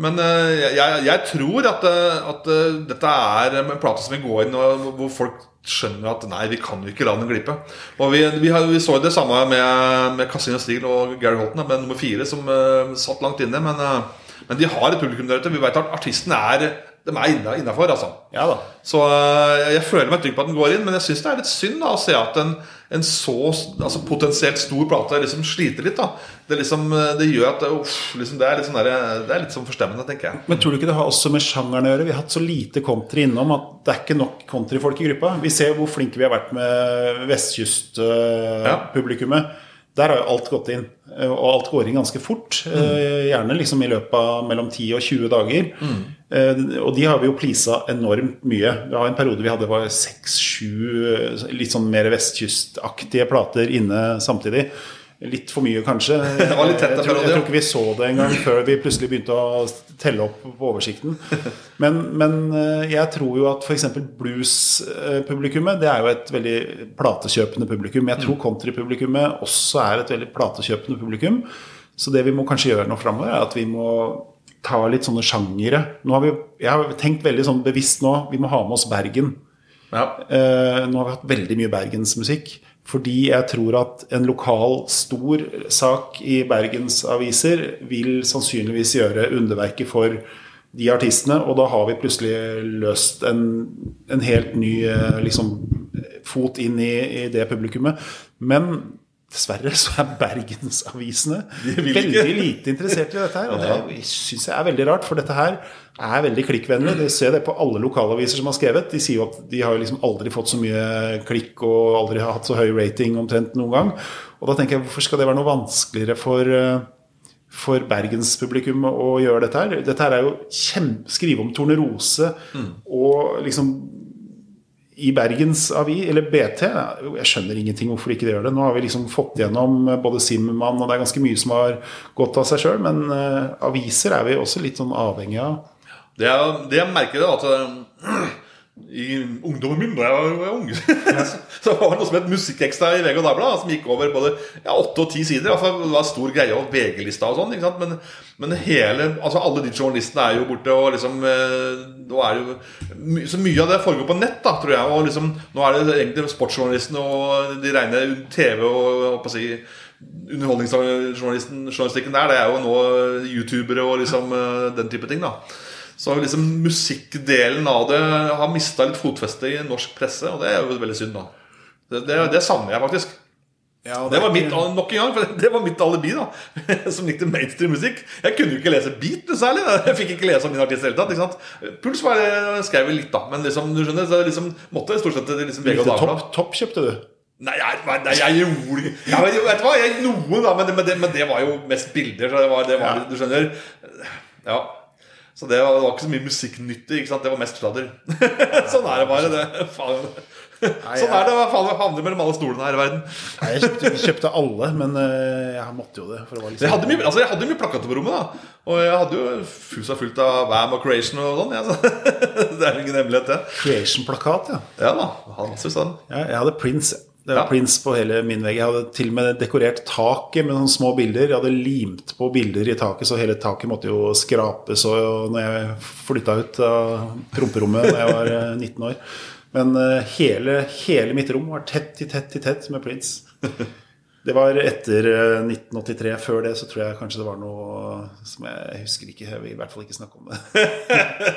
Men jeg, jeg tror at, at, dette er en plate som vil gå inn, hvor folk skjønner at nei, vi kan jo ikke la den glippe. Og Vi, vi, har, vi så det samme med, med Casino Steel og Gary Holton, med nummer fire, som uh, satt langt inne. Men uh, men de har et publikum der ute. Vi vet at artisten er de er innafor. Altså. Ja, da. så uh, jeg føler meg trygg på at den går inn, men jeg syns det er litt synd da, å se at en, en så altså, potensielt stor plate liksom sliter litt. da Det, liksom, eh, det gjør at uff, liksom, det, er litt sånn der, det er litt sånn forstemmende, tenker jeg. Men tror du ikke det har også med sjangeren å gjøre? Vi har hatt så lite country innom at det er ikke nok countryfolk i gruppa. Vi ser hvor flinke vi har vært med vestkystpublikummet. Ja. Der har jo alt gått inn. Og alt går inn ganske fort. Mm. Gjerne liksom i løpet av mellom 10 og 20 dager. Mm. Og de har vi jo pleasa enormt mye. Vi har en periode vi hadde var seks-sju litt sånn mer vestkystaktige plater inne samtidig. Litt for mye, kanskje. Det var litt tett, jeg, tror, jeg tror ikke vi så det engang før vi plutselig begynte å telle opp på oversikten. Men, men eh, jeg tror jo at f.eks. blues-publikummet det er jo et veldig platekjøpende publikum. Jeg tror mm. country-publikummet også er et veldig platekjøpende publikum. Så det vi må kanskje gjøre nå framover, er at vi må ta litt sånne sjangere. Vi, jeg har tenkt veldig sånn bevisst nå vi må ha med oss Bergen. Ja. Eh, nå har vi hatt veldig mye bergensmusikk. Fordi jeg tror at en lokal, stor sak i bergensaviser vil sannsynligvis gjøre underverket for de artistene, og da har vi plutselig løst en, en helt ny eh, liksom, fot inn i, i det publikummet. Men Dessverre så er bergensavisene veldig lite interessert i dette her. Og det syns jeg er veldig rart, for dette her er veldig klikkvennlig. Du ser det på alle lokalaviser som har skrevet. De sier jo at de har liksom aldri fått så mye klikk og aldri har hatt så høy rating omtrent noen gang. Og da tenker jeg hvorfor skal det være noe vanskeligere for, eh, for bergenspublikum å gjøre dette her? Dette her er jo kjempe, skrive om Tornerose mm. og liksom i Bergens Avi, eller BT Jeg skjønner ingenting hvorfor de ikke gjør det. Nå har vi liksom fått gjennom både Simmermann, og det er ganske mye som har gått av seg sjøl. Men uh, aviser er vi også litt sånn avhengig av. Det, er, det jeg merker, er at uh, i ungdommen min, da jeg var ung, så var det noe som het Musikkekstra i VG og Dagbladet, som gikk over både ja, åtte og ti sider. Altså, det var stor greie over VG-lista og sånn. Men, men, hele, altså alle de journalistene er jo borte, og liksom eh, jo, Så mye av det foregår på nett, da, tror jeg. Og liksom, nå er det egentlig sportsjournalistene og de rene TV og å si underholdningsjournalistikken der, det er jo nå youtubere og liksom eh, den type ting. da så liksom musikkdelen av det har mista litt fotfeste i norsk presse, og det er jo veldig synd, da. Det, det, det savner jeg faktisk. Ja, det, det, var mitt, nok en gang, for det var mitt alibi, da som likte mainstream-musikk. Jeg kunne jo ikke lese beat noe særlig. Jeg fikk ikke lese om min artist i det hele tatt. Puls var, skrev jeg litt, da. Men liksom, du skjønner, så liksom, måtte stort sett liksom VG og Dagbladet. Topp top kjøpte du? Nei, jeg, nei, jeg gjorde ikke ja, Vet du hva, jeg, noen, da, men det, men det, var jo mest bilder. Så det var, det var, ja. Du skjønner. Ja så det var, det var, ikke så mye musikknyttig. ikke sant? Det var mest sladder. sånn er det bare. det faen. Sånn er det å havne mellom alle stolene her i verden. Nei, jeg kjøpte, kjøpte, alle, men uh, jeg måtte jo det. Liksom... jeg, hadde mye, altså, jeg hadde mye plakater på rommet. da Og jeg hadde jo fusa fullt av Vam og Creation og sånn. Ja, så. det er ingen hemmelighet, det. Creation-plakat, ja. Ja da, han synes han ja, Jeg hadde Prince det var ja. Prince på hele min vegg. Jeg hadde til og med dekorert taket med noen små bilder. Jeg hadde limt på bilder i taket, så hele taket måtte jo skrapes og når jeg flytta ut av promperommet da jeg var 19 eh, år. Men eh, hele, hele mitt rom var tett i tett i tett med Prince. Det var etter 1983. Eh, Før det så tror jeg kanskje det var noe som jeg husker ikke. Jeg vil i hvert fall ikke snakke om det.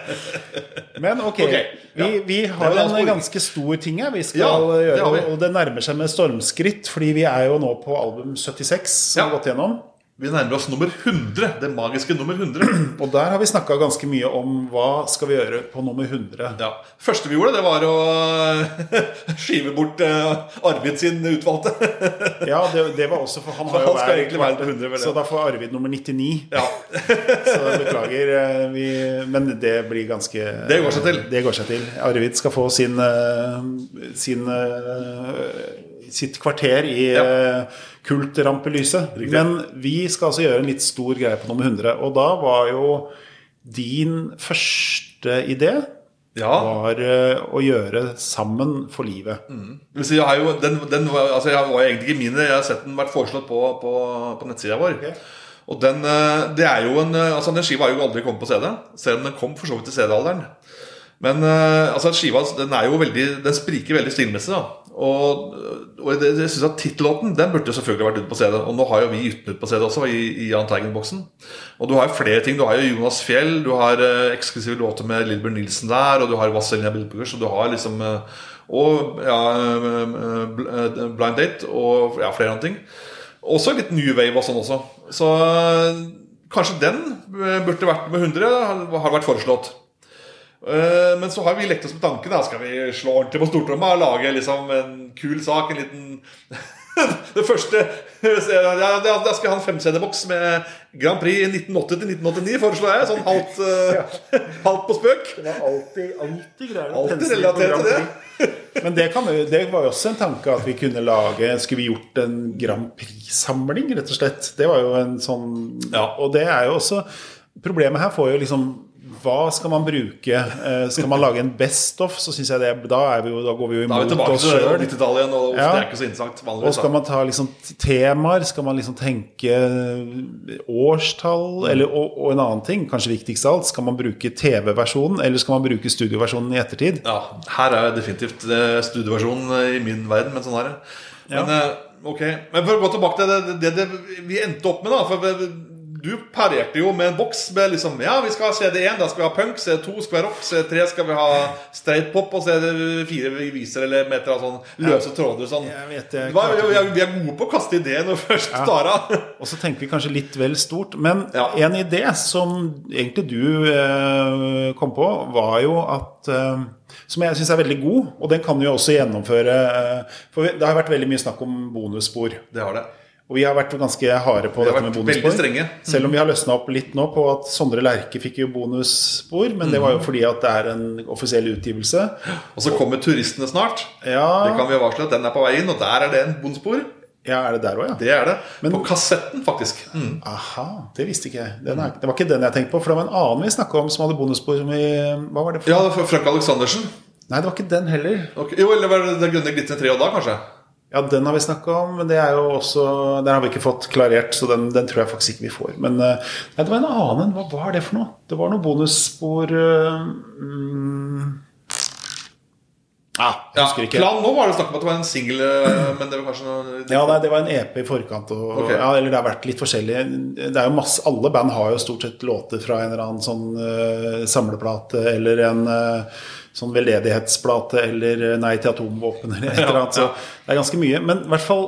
Men ok, okay. Vi, vi, har en ganske stor ting her vi skal ja, gjøre. Det og det nærmer seg med stormskritt, fordi vi er jo nå på album 76 som ja. har gått gjennom. Vi nærmer oss nummer 100. Det magiske nummer 100. Og der har vi snakka ganske mye om hva skal vi gjøre på nummer 100. Ja. første vi gjorde, det var å skive bort uh, Arvid sin utvalgte. ja, det, det, var også for han har jo vært, vært 100, Så da får Arvid nummer 99. Ja. så beklager, uh, vi, men det blir ganske Det går seg til. Det går seg til. Arvid skal få sin, uh, sin sitt kvarter i ja. Kultrampelyset. Men vi skal altså gjøre en litt stor greie på nummer 100. Og da var jo din første idé ja. var uh, å gjøre 'Sammen for livet'. Mm. Jeg, jo, den, den var, altså jeg var egentlig ikke min, jeg har sett den vært foreslått på, på, på nettsida vår. Okay. Og den, eh, det er jo en, eh, altså den skiva har jo aldri kommet på CD, selv om den kom for så vidt til CD-alderen. Men altså skiva den er jo veldig, den spriker veldig stilmessig. da og, og jeg, jeg synes at Tittellåten den burde selvfølgelig vært ute på CD. Og nå har jo vi gitt den ut på CD også, i, i Jahn Teigen-boksen. Og du har jo flere ting. Du har jo Jonas Fjell, du har uh, eksklusive låter med Lillebjørn Nilsen der, og du har Vazelina Bilpuggers, og du har liksom uh, Og ja, uh, Blind Date og ja, flere andre ting. Også litt New Wave og sånn også. Så kanskje den burde vært med 100, har vært foreslått. Eh, men så har vi lekt oss med tanken. Da skal vi slå ordentlig på stortromma og lage liksom en kul sak. En liten Det første ja, Da skal jeg ha en 5-CD-boks med Grand Prix 1980 til 1989, foreslår jeg. Sånn halvt, ja. halvt på spøk. Det var alltid, alltid greier Alltid på Grand Prix. Men det, kan, det, var jo også en tanke at vi kunne lage Skulle vi gjort en Grand Prix-samling, rett og slett? Det var jo en sånn ja. Og det er jo også Problemet her får jo liksom hva skal man bruke? Eh, skal man lage en Best of, så syns jeg det da, vi jo, da, går vi jo imot oss sjøl. Da er vi tilbake til igjen, og ja. det er ikke så interessant vanligvis. Og skal man ta liksom temaer? Skal man liksom tenke årstall? Mm. Eller, og, og, en annen ting, kanskje viktigst av alt, skal man bruke TV-versjonen, eller skal man bruke studioversjonen i ettertid? Ja, her er definitivt eh, studioversjonen i min verden, men sånn er det. Men, ja. Eh, ok, men for å gå tilbake til det, det, det vi endte opp med, da. For du parerte jo med en boks med liksom Ja, vi skal ha CD1, da skal vi ha punk. CD2 skal ha rock. CD3 skal vi ha straight pop. Og CD4 viser eller med et sånn løse tråder sånn. Jeg vet, jeg, Hva, vi, er, vi, er, gode på å kaste ideer når først ja. tar av. og så tenker vi kanskje litt vel stort. Men ja. en idé som egentlig du eh, kom på, var jo at eh, som jeg syns er veldig god, og den kan jo også gjennomføre. Eh, for det har vært veldig mye snakk om bonusspor. Det har det. Og vi har vært ganske harde på dette med bonusspor. Selv om vi har løsna opp litt nå på at Sondre Lerche fikk jo bonusspor, men det var jo Mm. fordi at det er en offisiell utgivelse. Og så kommer turistene snart. Ja, Det kan vi varsle at den er på vei inn, og der er det en bonusspor. ja er det der òg, ja? Det er det. Men- på kassetten, faktisk. Mm. Aha, det visste ikke jeg. Er, det var ikke den jeg tenkte på, for det var en annen vi snakka om som hadde bonusspor. Som vi, hva var det for? Ja, Frank Aleksandersen. Nei, det var ikke den heller. Okay. Jo, eller var det Det grønne glitrende treet da, kanskje? Ja, den har vi snakka om, men det er jo også Den har vi ikke fått klarert, så den, den tror jeg faktisk ikke vi får. Men eh, nei, det var en annen. Hva var det for noe? Det var noe bonusspor uh, mm, Ja, husker ikke. Plan nå var det snakk om at det var en singel, eh, men det var kanskje noe Ja, nei, Det var en EP i forkant. Og, okay. ja, eller det har vært litt forskjellig. Det er jo masse, Alle band har jo stort sett låter fra en eller annen sånn uh, samleplate eller en uh, sånn veldedighetsplate eller Nei til atomvåpen eller et eller annet. Så det er ganske mye. Men i hvert fall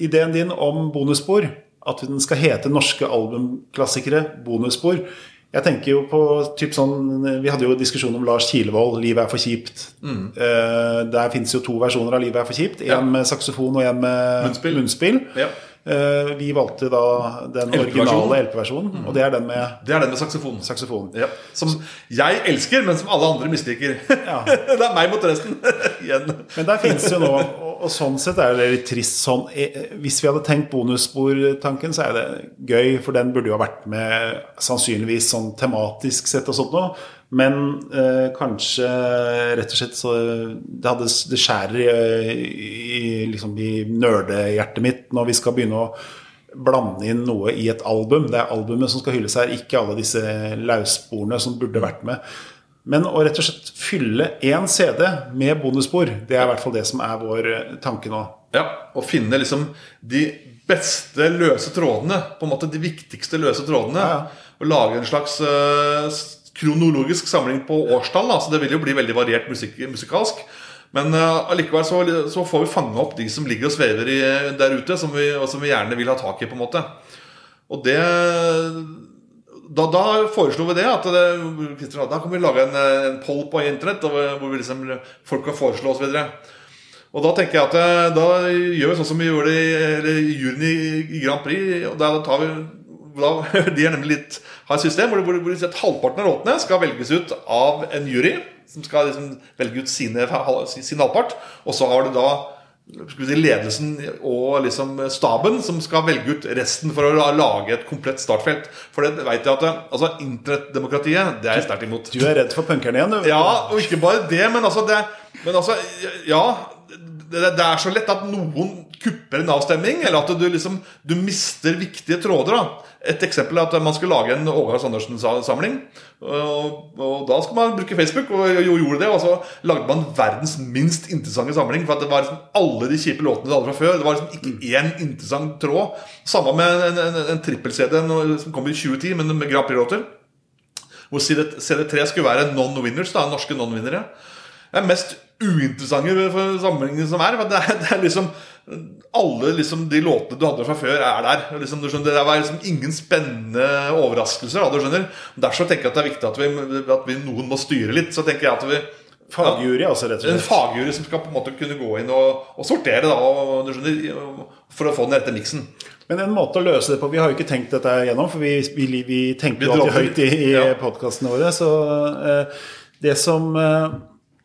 ideen din om bonusspor, at den skal hete Norske albumklassikere bonusspor jeg tenker jo på typ sånn Vi hadde jo diskusjon om Lars Kilevold, 'Livet er for kjipt'. Eh, der fins jo to versjoner av 'Livet er for kjipt'. En Ja. med saksofon og en med Munnspill. munnspill. Ja. Eh, vi valgte da den originale LP-versjonen, og det er den med Det er den med saksofon. saksofon. Ja. Som jeg elsker, men som alle andre misliker. Ja. det er meg mot resten. Men der fins jo nå, og, sånn sett er det litt trist sånn eh, Hvis vi hadde tenkt bonussportanken, så er det gøy, for den burde jo ha vært med sannsynligvis sånn tematisk sett og sånt noe. Men eh, kanskje rett og slett så Det, hadde, det skjærer i, i, liksom i nerdehjertet mitt når vi skal begynne å blande inn noe i et album. Det er albumet som skal hylles her, ikke alle disse laussporene som burde vært med. Men å rett og slett fylle én CD med bonusspor, det er i hvert fall det som er vår eh, tanke nå. Ja, Å finne liksom de beste løse trådene. På en måte de viktigste løse trådene. Ja, ja. Og lage en slags s- kronologisk samling på årstall. Da. Så det vil jo bli veldig variert musik musikalsk. Men eh, allikevel så, så får vi fange opp de som ligger og svever i, der ute, som vi, og som vi gjerne vil ha tak i. på en måte Og det da, da foreslo vi det. At det, da kan vi lage en, en poll på internett hvor vi liksom, folk kan foreslå osv. Og da tenker jeg at eh, da gjør vi sånn som vi gjorde i, eller juryen i, i Grand Prix. Og da tar vi De er nemlig litt, har et system hvor, hvor, hvor at halvparten av låtene skal velges ut av en jury. Som skal liksom velge ut sine, sin halvpart. Og så har du da si, ledelsen og liksom staben som skal velge ut resten for å lage et komplett startfelt. For det vet jeg at altså Internettdemokratiet, det er jeg sterkt imot. Du er redd for punkerne igjen, du. Ja, og ikke bare det, men altså det, Men altså, ja det, det er så lett at noen kupper en avstemning, eller at du liksom Du mister viktige tråder. da Et eksempel er at man skulle lage en Åge Sandersen-samling. Og, og da skulle man bruke Facebook, og jo gjorde det. Og så lagde man verdens minst interessante samling. For at det var liksom alle de kjipe låtene du hadde fra før. Det var liksom ikke én interessant tråd. Samme med en, en, en trippel-CD som kom i 2010, men med Grand Prix-låter. Hvor CD3 skulle være non-winners, da, norske non-vinnere. Det er mest uinteressante for sammenligningen som er. for Det er, det er liksom Alle liksom de låtene du hadde fra før, er der. Liksom, du skjønner, det var liksom ingen spennende overraskelser. Da, du skjønner Derfor tenker jeg at det er viktig at, vi, at vi, noen må styre litt. Så tenker jeg at vi Fagjury, altså, rett og slett. En fagjury som skal på en måte kunne gå inn og, og sortere da, og, du skjønner, for å få den rette miksen. Men en måte å løse det på Vi har jo ikke tenkt dette gjennom, for vi, vi, vi tenker jo alltid høyt i, i Ja. podkastene våre. Så eh, det som eh,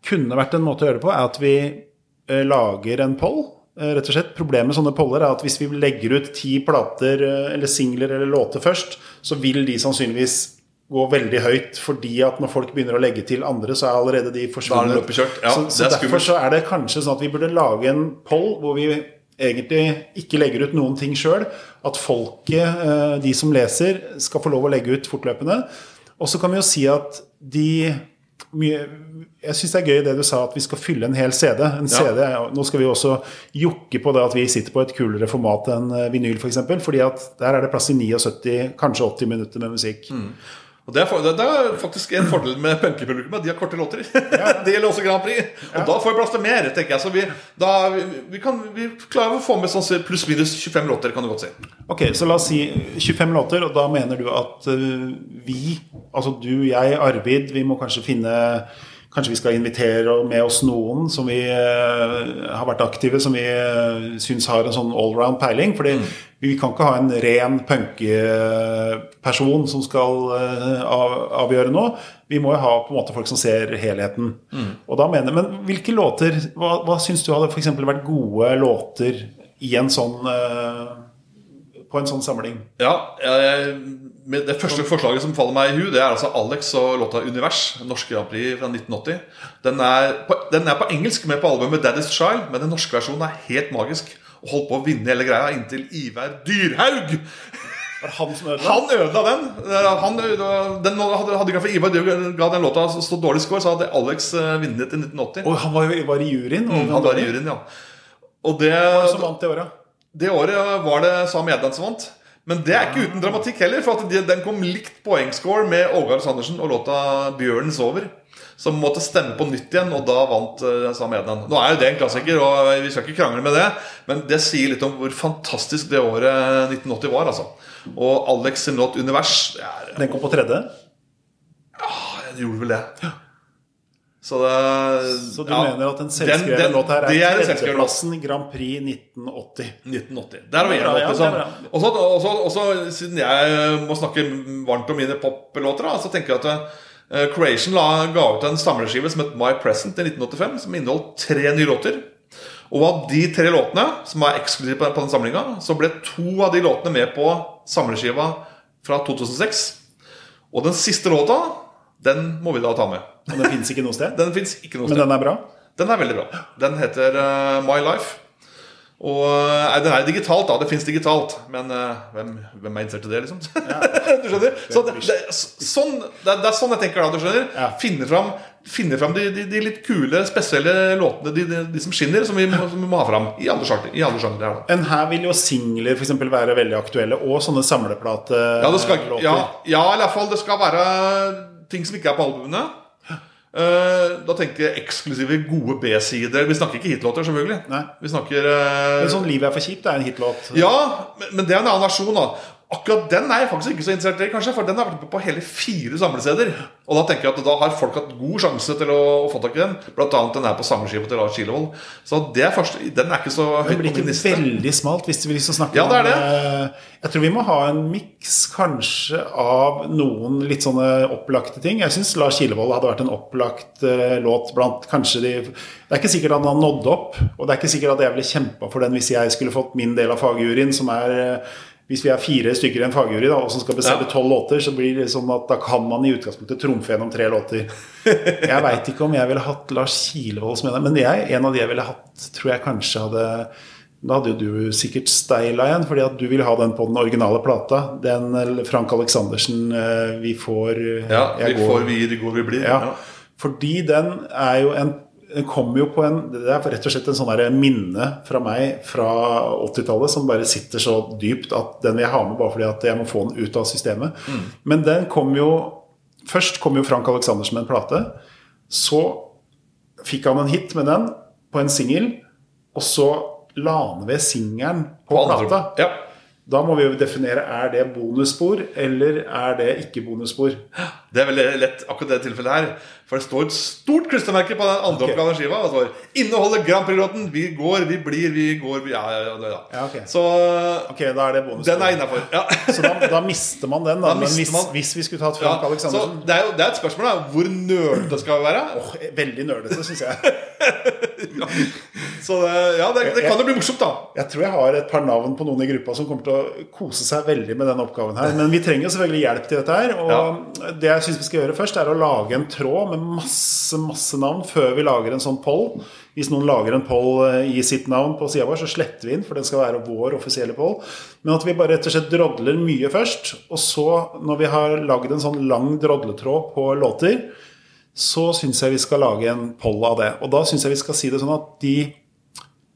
kunne vært en måte å gjøre det på, er at vi eh, lager en poll. Eh, rett og slett. Problemet med sånne poller er at hvis vi legger ut ti plater eh, eller singler eller låter først, så vil de sannsynligvis gå veldig høyt, fordi at når folk begynner å legge til andre, så er allerede de Da er forsvunnet. det løpet kjørt. Ja, så, så er derfor så er det kanskje sånn at vi burde lage en poll hvor vi egentlig ikke legger ut noen ting sjøl. At folket, de som leser, skal få lov å legge ut fortløpende. Og så kan vi jo si at de mye, Jeg syns det er gøy det du sa, at vi skal fylle en hel CD. En Ja. CD nå skal vi også jokke på det at vi sitter på et kulere format enn eh, vinyl, f.eks. For eksempel, fordi at der er det plass til 79, kanskje 80 minutter med musikk. Og det er, det er faktisk en fordel med punkepublikummet. De har korte låter. det gjelder også Grand Prix. Og da får vi plass til mer, tenker jeg. Så vi, da, vi, vi, kan, vi klarer å få med sånn pluss-minus 25 låter, kan du godt si. Ok, så la oss si 25 låter, og da mener du at eh, vi, altså du, jeg, Arvid, vi må kanskje finne Kanskje vi skal invitere med oss noen som vi eh, har vært aktive, som vi uh, syns har en sånn allround peiling. fordi vi kan ikke ha en ren punkeperson som skal uh, avgjøre noe. Vi må jo ha på en måte folk som ser helheten. Og da mener, Men hvilke låter Hva, hva syns du hadde f.eks. vært gode låter i en sånn uh, på en sånn samling? Ja, jeg, med Det første forslaget som faller meg i hu, det er altså Alex og låta 'Univers'. Norsk Grand Prix fra 1980. Den er, på, den er på engelsk med på albumet 'Daddy's Child', men den norske versjonen er helt magisk. Holdt på å vinne hele greia inntil Ivar Dyrhaug han som ødela? Han ødela den. Han, den hadde, ikke for Ivar ga den låta så dårlig score, så hadde Alex eh, vunnet i 1980. Og han var, var i juryen? Mm, han var i juryen, ja. Og det, Hva som vant det året? det året var det Sam Edland som vant. Men det er ikke uten dramatikk heller, for den kom likt poengscore med Åge Aleksandersen og låta 'Bjørnen sover'. Som måtte stemme på nytt igjen, og da vant uh, Sam Ednan. Nå er jo det en klassiker, og vi skal ikke krangle med det, men det sier litt om hvor fantastisk det året 1980 var. altså Og Alex sin låt 'Univers' er, Den kom på tredje? Ja, den gjorde vel det. Så, det, Så du ja, mener at en selvskreven låt her er tredjeplassen Grand Prix 1980? 1980. Der var Det er en låt, liksom. Og så, siden jeg må snakke varmt om mine poplåter, så tenker jeg at eh, Creation la, ga ut en samleskive som het My Present i 1985, som inneholdt tre nye låter. Og av de tre låtene, som er eksklusive på, på den samlinga, så ble to av de låtene med på samleskiva fra 2006. Og den siste låta, den må vi da ta med. Og den fins ikke noe sted? Den ikke noe Men den er bra? Den er veldig bra. Den heter uh, My Life. Og nei, Den er digitalt, da. Det fins digitalt. Men uh, hvem, hvem er interessert i det, liksom? du skjønner? Så det, det, sånn, det, er- det er sånn jeg tenker da. du skjønner Ja. Finne fram, finne fram de, de, de litt kule, spesielle låtene, de, de, som skinner, som vi, må, som vi må ha fram. I alle sjangre. En alle her, vil jo singler for eksempel være veldig aktuelle, og sånne samleplatelåter. Ja, ja, ja, i hvert fall det skal være ting som ikke er på albumene. Eh, da tenker jeg eksklusive gode B-sider. Vi snakker ikke hitlåter, selvfølgelig. Nei. Vi snakker eh, Men sånn 'Livet er for kjipt' er en hitlåt. Ja, men, men det er en annen versjon. da Akkurat den er jeg faktisk ikke så interessert i, kanskje for den har vært på hele fire samlesteder. Og da tenker jeg at da har folk hatt god sjanse til å, å få tak i den. Blant annet den er på samleskiva til Lars Kilevold. Så det er første, den er ikke så høyt på min liste. Det blir ikke veldig smalt hvis vi liksom snakker Ja, det er det. om eh, Jeg tror vi må ha en miks kanskje av noen litt sånne opplagte ting. Jeg syns Lars Kilevold hadde vært en opplagt uh, låt blant kanskje de Det er ikke sikkert at han nådde opp, og det er ikke sikkert at jeg ville kjempa for den hvis jeg skulle fått min del av fagjuryen, som er eh, hvis vi er fire stykker i en fagjury da, og som skal bestemme Ja. tolv låter, så blir det sånn at da kan man i utgangspunktet trumfe gjennom tre låter. Jeg veit ikke om jeg ville hatt Lars Kilevold som en av Men jeg, en av de jeg ville hatt, tror jeg kanskje hadde Da hadde du sikkert steila igjen, fordi at du vil ha den på den originale plata. Den Frank Aleksandersen eh, Vi får eh, Ja, vi går- får, vi det går, vi blir. ja. Ja. Fordi den er jo en den kommer jo på en Det er rett og slett en sånn minne fra meg fra 80-tallet som bare sitter så dypt at den vil jeg ha med bare fordi at jeg må få den ut av systemet. Men den kom jo Først kom jo Frank Aleksandersen med en plate. Så fikk han en hit med den på en singel, og så la han ved singelen på, På plata. Ja. Da må vi jo definere er det bonusspor eller er det ikke bonusspor. Det er veldig lett akkurat det tilfellet her. For det står et stort klistremerke på den andre okay. oppgaven av skiva. Det står 'Inneholder Grand Prix-låten 'Vi går, vi blir, vi går, vi Ja, ja, ja, ja. Ja, ok. Så Ok, da er det bonusspor. den er innafor. Ja. Så da, da mister man den, da. Da Men hvis, man- hvis vi skulle tatt Ja, Frank så Aleksandersen det er jo det er et spørsmål da hvor nerdete skal vi være. Åh, Veldig nerdete, syns jeg. Så det, ja, det, det kan jo bli morsomt, da. Jeg tror jeg har et par navn på noen i gruppa som kommer til å kose seg veldig med den oppgaven her. Men vi trenger jo selvfølgelig hjelp til dette her. Og det jeg syns vi skal gjøre først, er å lage en tråd med masse, masse navn før vi lager en sånn poll. Hvis noen lager en poll eh, i sitt navn på sida vår, så sletter vi inn, for den skal være vår offisielle poll. Men at vi bare rett og slett drodler mye først. Og så, når vi har lagd en sånn lang drodletråd på låter, så syns jeg vi skal lage en poll av det. Og da syns jeg vi skal si det sånn at de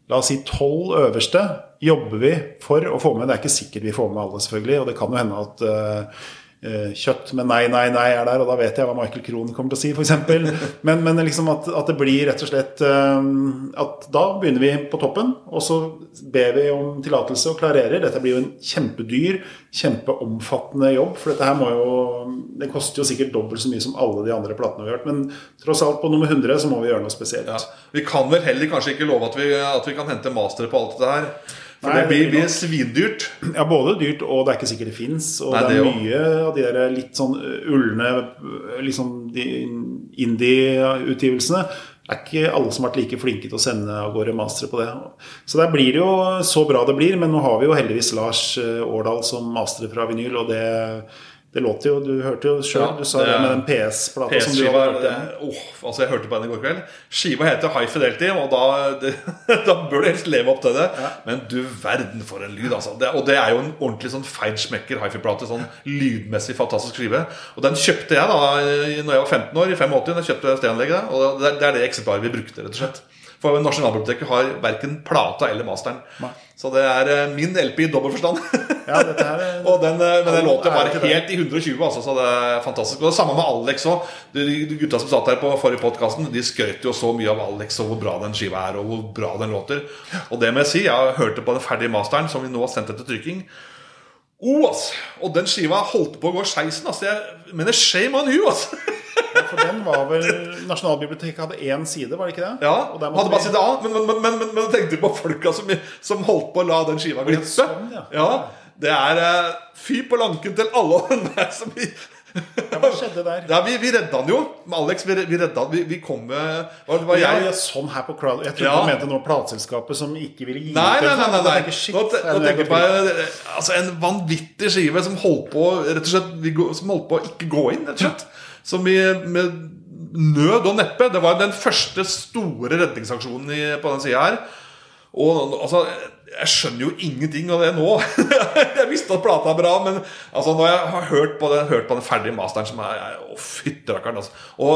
La oss si tolv øverste jobber vi for å få med. Det er ikke sikkert vi får med alle, selvfølgelig. Og det kan jo hende at eh, kjøtt, men nei, nei, nei er der, og da vet jeg hva Michael Krohn kommer til å si, f.eks. Men, men liksom at, at det blir rett og slett eh, at da begynner vi på toppen, og så ber vi om tillatelse og klarerer. Dette blir jo en kjempedyr, kjempeomfattende jobb, for dette her må jo Det koster jo sikkert dobbelt så mye som alle de andre platene vi har hørt, men tross alt på nummer 100 så må vi gjøre noe spesielt. Ja. Vi kan vel heller kanskje ikke love at vi, at vi kan hente mastere på alt dette her. For Nei, det blir, blir svindyrt. Ja, både dyrt, og det er ikke sikkert det fins. Og Nei, det er mye av de der litt sånn ulne liksom de indie-utgivelsene. Det er ikke alle som har vært like flinke til å sende av gårde mastere på det. Så der blir det jo så bra det blir, men nå har vi jo heldigvis Lars eh, Årdal som master fra vinyl, og det, det låter jo Du hørte jo sjøl, Ja, du sa det med den PS-plata som du har hørt åh, altså Jeg hørte på den i går kveld. Skiva heter High Fidelity, og da, det, da bør du helst leve opp til det. Men du verden for en lyd, altså. Det, og det er jo en ordentlig sånn feinschmecker hifi-plate. Sånn lydmessig fantastisk skive. Og den kjøpte jeg da når jeg var 15 år, i 85. Da kjøpte jeg. Og det det er det eksemplaret vi brukte, rett og slett. For Nasjonalbiblioteket har verken plata eller masteren. Så det er eh, min LP i dobbel forstand. Ja, er- og den, eh, men den All låter bare helt i 120, altså, så det er fantastisk. Og det samme med Alex òg. Gutta som satt her på forrige podkasten, de skrøt jo så mye av Alex og hvor bra den skiva er, og hvor bra den låter. Og det må jeg si, jeg hørte på den ferdige masteren som vi nå har sendt etter trykking. Oh, ass. Og den skiva holdt på å gå skeisen. Altså. Jeg mener shame on you, altså. For den var vel Nasjonalbiblioteket hadde én side, var det ikke det? Ja, hadde bare side A, men, men, men, men, tenkte på folka som, som holdt på å la den skiva glippe. sånn, ja. ja, det er uh, fy på lanken til alle og enhver som vi Ja, hva skjedde der? Ja, vi, vi redda han jo. Med Alex, vi, vi redda han. Vi, vi kom med var Ja, jeg? ja, sånn her på crowd Jeg trodde Ja. du mente noe plateselskapet som ikke ville gi Nei, nei, nei. sånn. nei, nei. tenker shit, Nå, te- er nå tenker jeg på eh, altså, en vanvittig skive som holdt på Rett og slett Som holdt på å ikke gå inn, rett og slett. Som vi med nød og neppe Det var den første store redningsaksjonen på den sida her. Og altså Jeg skjønner jo ingenting av det nå. jeg visste at plata er bra, men altså, når jeg har hørt på den, hørt på den ferdige masteren, som er Å, fytterakkeren, altså. Og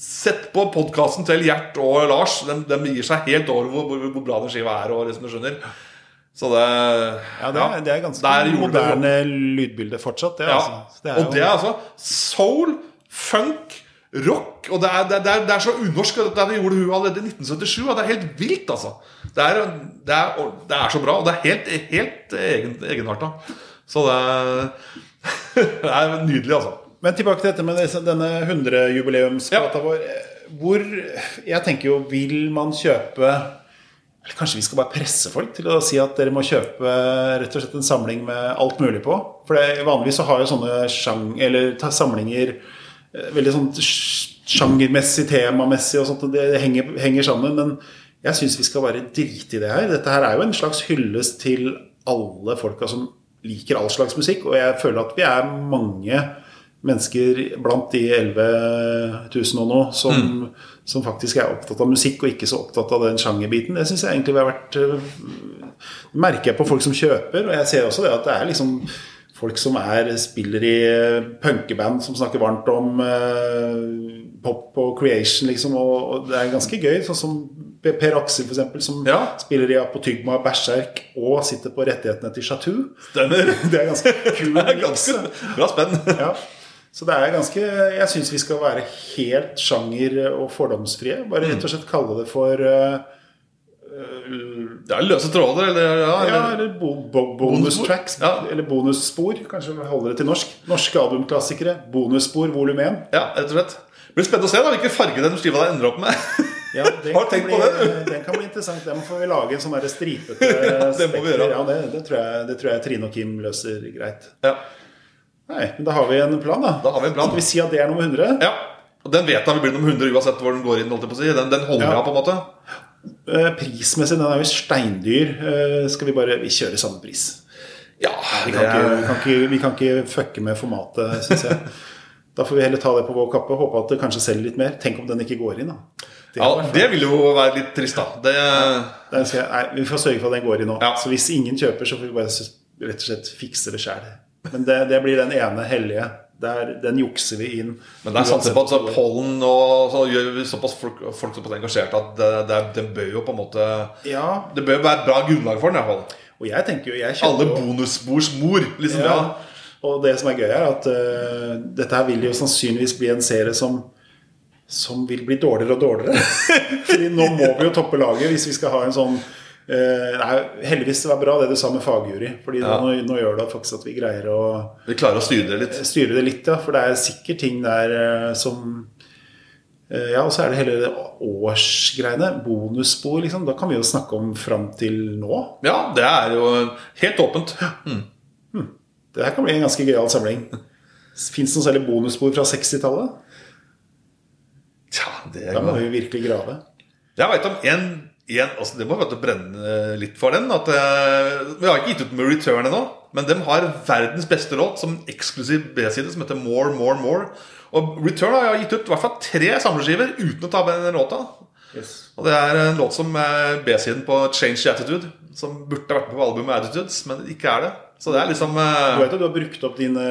sett på podkasten til Gjert og Lars. De, de gir seg helt over hvor, hvor, hvor bra den skiva er. Og liksom, du skjønner Så det Ja, det er, det er ganske moderne lydbilde fortsatt, det. ja. Altså. Det og det er altså soul, funk, rock. Og det er, det er, det er så unorsk. Det, Det gjorde hun allerede i 1977. Og det er helt vilt, altså. Det er, det er, det er så bra, og det er helt, helt egen, egenarta. Så det er, det er nydelig, altså. Men tilbake til dette med denne 100-jubileumsplata Ja. vår. Hvor Jeg tenker jo, vil man kjøpe eller Kanskje vi skal bare presse folk til å si at dere må kjøpe rett og slett en samling med alt mulig på? For det, vanligvis så har jo sånne sjang, samlinger veldig sånn sj- sjangermessig, temamessig og sånt. og Det henger, henger sammen. Men jeg syns vi skal bare drite i det her. Dette her er jo en slags hyllest til alle folka som liker all slags musikk. Og jeg føler at vi er mange mennesker blant de 11 000 og noe som, som faktisk er opptatt av musikk og ikke så opptatt av den sjangerbiten. Det syns jeg egentlig vi har vært øh, merker jeg på folk som kjøper, og jeg ser også det at det er liksom folk som er, spiller i øh, punkeband som snakker varmt om øh, pop og creation, liksom, og, og det er ganske gøy. Sånn som Per Aksel, eksempel, som Ja. spiller i Apotygma Berserk og sitter på rettighetene til Chateau. Stemmer. Det er ganske kul Det er ganske bra spenn. Ja. Så det er ganske Jeg syns vi skal være helt sjanger- og fordomsfrie. Bare rett og slett kalle det for uh, Det er løse tråder, eller ja, Ja, eller, eller bo, bo, bonus tracks. Ja. Eller bonusspor. Kanskje vi holder det til norsk. Norske albumklassikere. Bonusspor volum 1. ja, rett og slett. Det blir spennende å se da hvilke farge den skiva der ender opp med. Ja, Har du tenkt bli, på det? Den kan bli interessant. Den får vi lage en sånn der stripete Ja, det må vi gjøre. Ja, det, det, tror jeg, det tror jeg Trine og Kim løser greit. Ja, Nei, men da har vi en plan, da. Da har vi en plan. Skal vi si at det er nummer 100? ja. Og den vet jeg vi blir nummer 100 uansett hvor den går inn. Den, den holder Ja. av, på en måte. Eh, Prismessig, den er jo steindyr. Eh, Skal vi bare Vi kjøre samme pris. Ja, Vi kan, ikke, vi, er, kan ikke, vi kan ikke fucke med formatet, syns jeg. Da får vi heller ta det på vår kappe. Håpe at det kanskje selger litt mer. Tenk om den ikke går inn, da. Det ja, det vil jo være litt trist, da. Det, Ja, jeg, nei, vi får sørge for at den går inn nå. Ja. Så hvis ingen kjøper, så får vi bare rett og slett fikse det sjæl. Men det, det blir den ene hellige. Der, den jukser vi inn. men det er sant på at så pollen og så gjør vi såpass folk, folk såpass engasjerte at det, det, det bør jo på en måte Ja, Det bør være bra grunnlag for den, i hvert fall. og jeg tenker jo jeg Alle bonusbors mor, liksom. Ja. Ja. Og det som er gøy, er at uh, dette her vil jo sannsynligvis bli en serie som som vil bli dårligere og dårligere. Fordi nå må vi jo toppe laget hvis vi skal ha en sånn Nei, heldigvis det var bra det du sa med fagjury. Fordi Ja. nå, nå gjør det faktisk at vi greier å Vi klarer å styre det litt. styre det litt, ja. For det er sikkert ting der eh, som eh, Ja, og så er det hele årsgreiene. Bonusspor, liksom. Da kan vi jo snakke om fram til nå. Ja, det er jo helt åpent. Det her kan bli en ganske gøyal samling. Fins det noen særlig bonusspor fra 60-tallet? Ja, det er... Da må vi virkelig grave. Jeg veit om en, en altså Det må vet å brenne litt for den. At, uh, vi har ikke gitt ut med Return ennå, men de har verdens beste låt som eksklusiv B-side, som heter More, More, More. Og Return har gitt ut i hvert fall tre samleskiver uten å ta med den låta. Og det er en låt som er B-siden på Change the Attitude, som burde vært på albumet Attitudes, men ikke er det. Så det er liksom uh... Du vet at du har brukt opp dine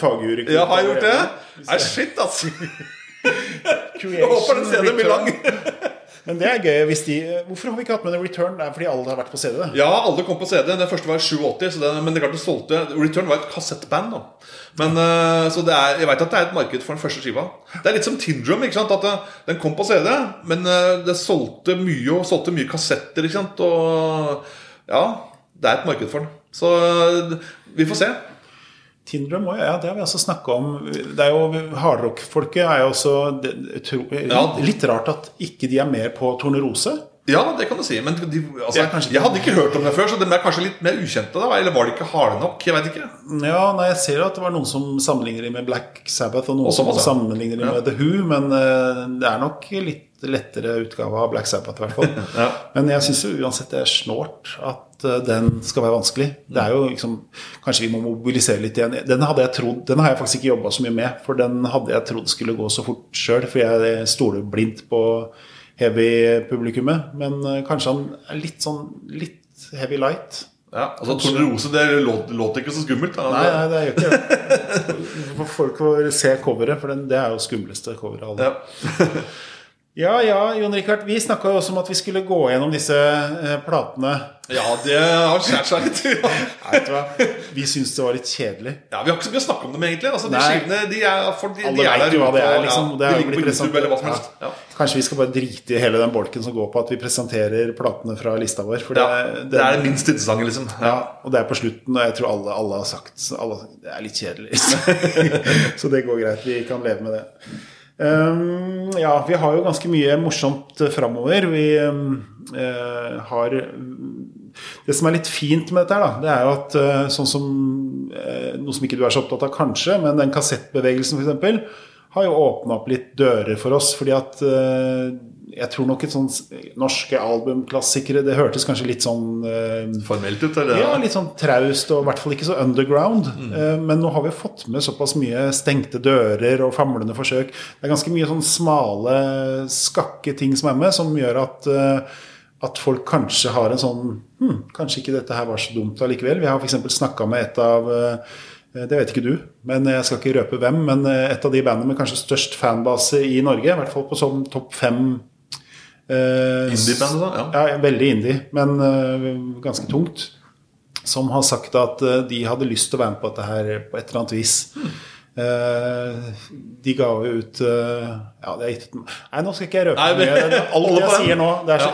fagjury Ja, har jeg gjort det? Nei, shit, altså. Jeg håper den CD blir lang. Men det er gøy hvis de Hvorfor har vi ikke hatt med en return? Det er fordi alle har vært på CD. Ja, alle kom på CD. Den første var i 87, det, men det klart det solgte Return var et kassettband. da Men eh, Så det er, jeg vet at det er et marked for den første skiva. Det er litt som Tindrum. ikke sant? At det, Den kom på CD, men eh, det solgte mye og solgte mye kassetter. ikke sant? Og ja, det er et marked for den. Så eh, vi får se. Tindrum òg, ja, det har vi også snakka om. Det er jo, Hardrock-folket er jo også det, tro, Ja. Litt rart at ikke de er mer på Tornerose. Ja, det kan du si. Men de, altså, jeg, jeg hadde ikke hørt om det før, så de er kanskje litt mer ukjente. da Eller var de ikke harde nok? Jeg vet ikke. Ja, nei, Jeg ser jo at det var noen som sammenligner dem med Black Sabbath, og noen Også, som sammenligner dem Ja. med The Who, men uh, det er nok litt lettere utgave av Black Sabbath, i hvert fall. Ja. Men jeg syns uansett det er snålt at uh, den skal være vanskelig. Det er jo liksom Kanskje vi må mobilisere litt igjen. Den hadde jeg trodd Den har jeg faktisk ikke jobba så mye med, for den hadde jeg trodd skulle gå så fort sjøl, for jeg stoler blindt på heavy-publikummet. Men eh, kanskje han er litt sånn litt heavy light. Ja, altså Tornerose det låt, låter ikke så skummelt. Da. Nei, nei, det jo ikke det. Folk får se coveret, for den, det er jo skumleste coveret av alle. Ja. Ja ja, Jon Rikard. Vi snakka jo også om at vi skulle gå gjennom disse eh, platene. ja, det har skjært seg litt. Ja. Nei, hva? Vi syns det var litt kjedelig. Ja, Vi har ikke så mye å snakke om dem, egentlig. Altså, de skivene de er, for de, Alle de er vet jo hva det er. Liksom, ja, det er de ligger på YouTube eller hva som helst. Ja. Kanskje vi skal bare drite i hele den bolken som går på at vi presenterer platene fra lista vår. For det, Ja, det er det minst interessante, liksom. Ja, og det er på slutten, og jeg tror alle, alle har sagt alle, Det er litt kjedelig. så det går greit. Vi kan leve med det. Um, ja, vi har jo ganske mye morsomt framover. Vi um, eh, har Det som er litt fint med dette, da, det er jo at uh, sånn som eh, Noe som ikke du er så opptatt av, kanskje, men den kassettbevegelsen, f.eks., har jo åpna opp litt dører for oss. fordi at eh, jeg tror nok et sånn norske albumklassikere Det hørtes kanskje litt sånn eh, Formelt ut, eller? ja, litt sånn traust og i hvert fall ikke så underground. Eh, Men nå har vi fått med såpass mye stengte dører og famlende forsøk. Det er ganske mye sånn smale, skakke ting som er med, som gjør at, eh, at folk kanskje har en sånn hm, Kanskje ikke dette her var så dumt allikevel. Vi har f.eks. snakka med et av eh, det vet ikke du, men jeg skal ikke røpe hvem. Men eh, et av de bandene med kanskje størst fanbase i Norge, i hvert fall på sånn topp fem Indie-band og sånn? Ja. ja, veldig indie, men øh, ganske tungt. Som har sagt at øh, de hadde lyst til å være med på dette her på et eller annet vis. Eh, de ga jo ut uh, Ja, det er gitt ut Nei, nå skal ikke jeg røpe Nei, men, mye. Alt jeg sier nå så,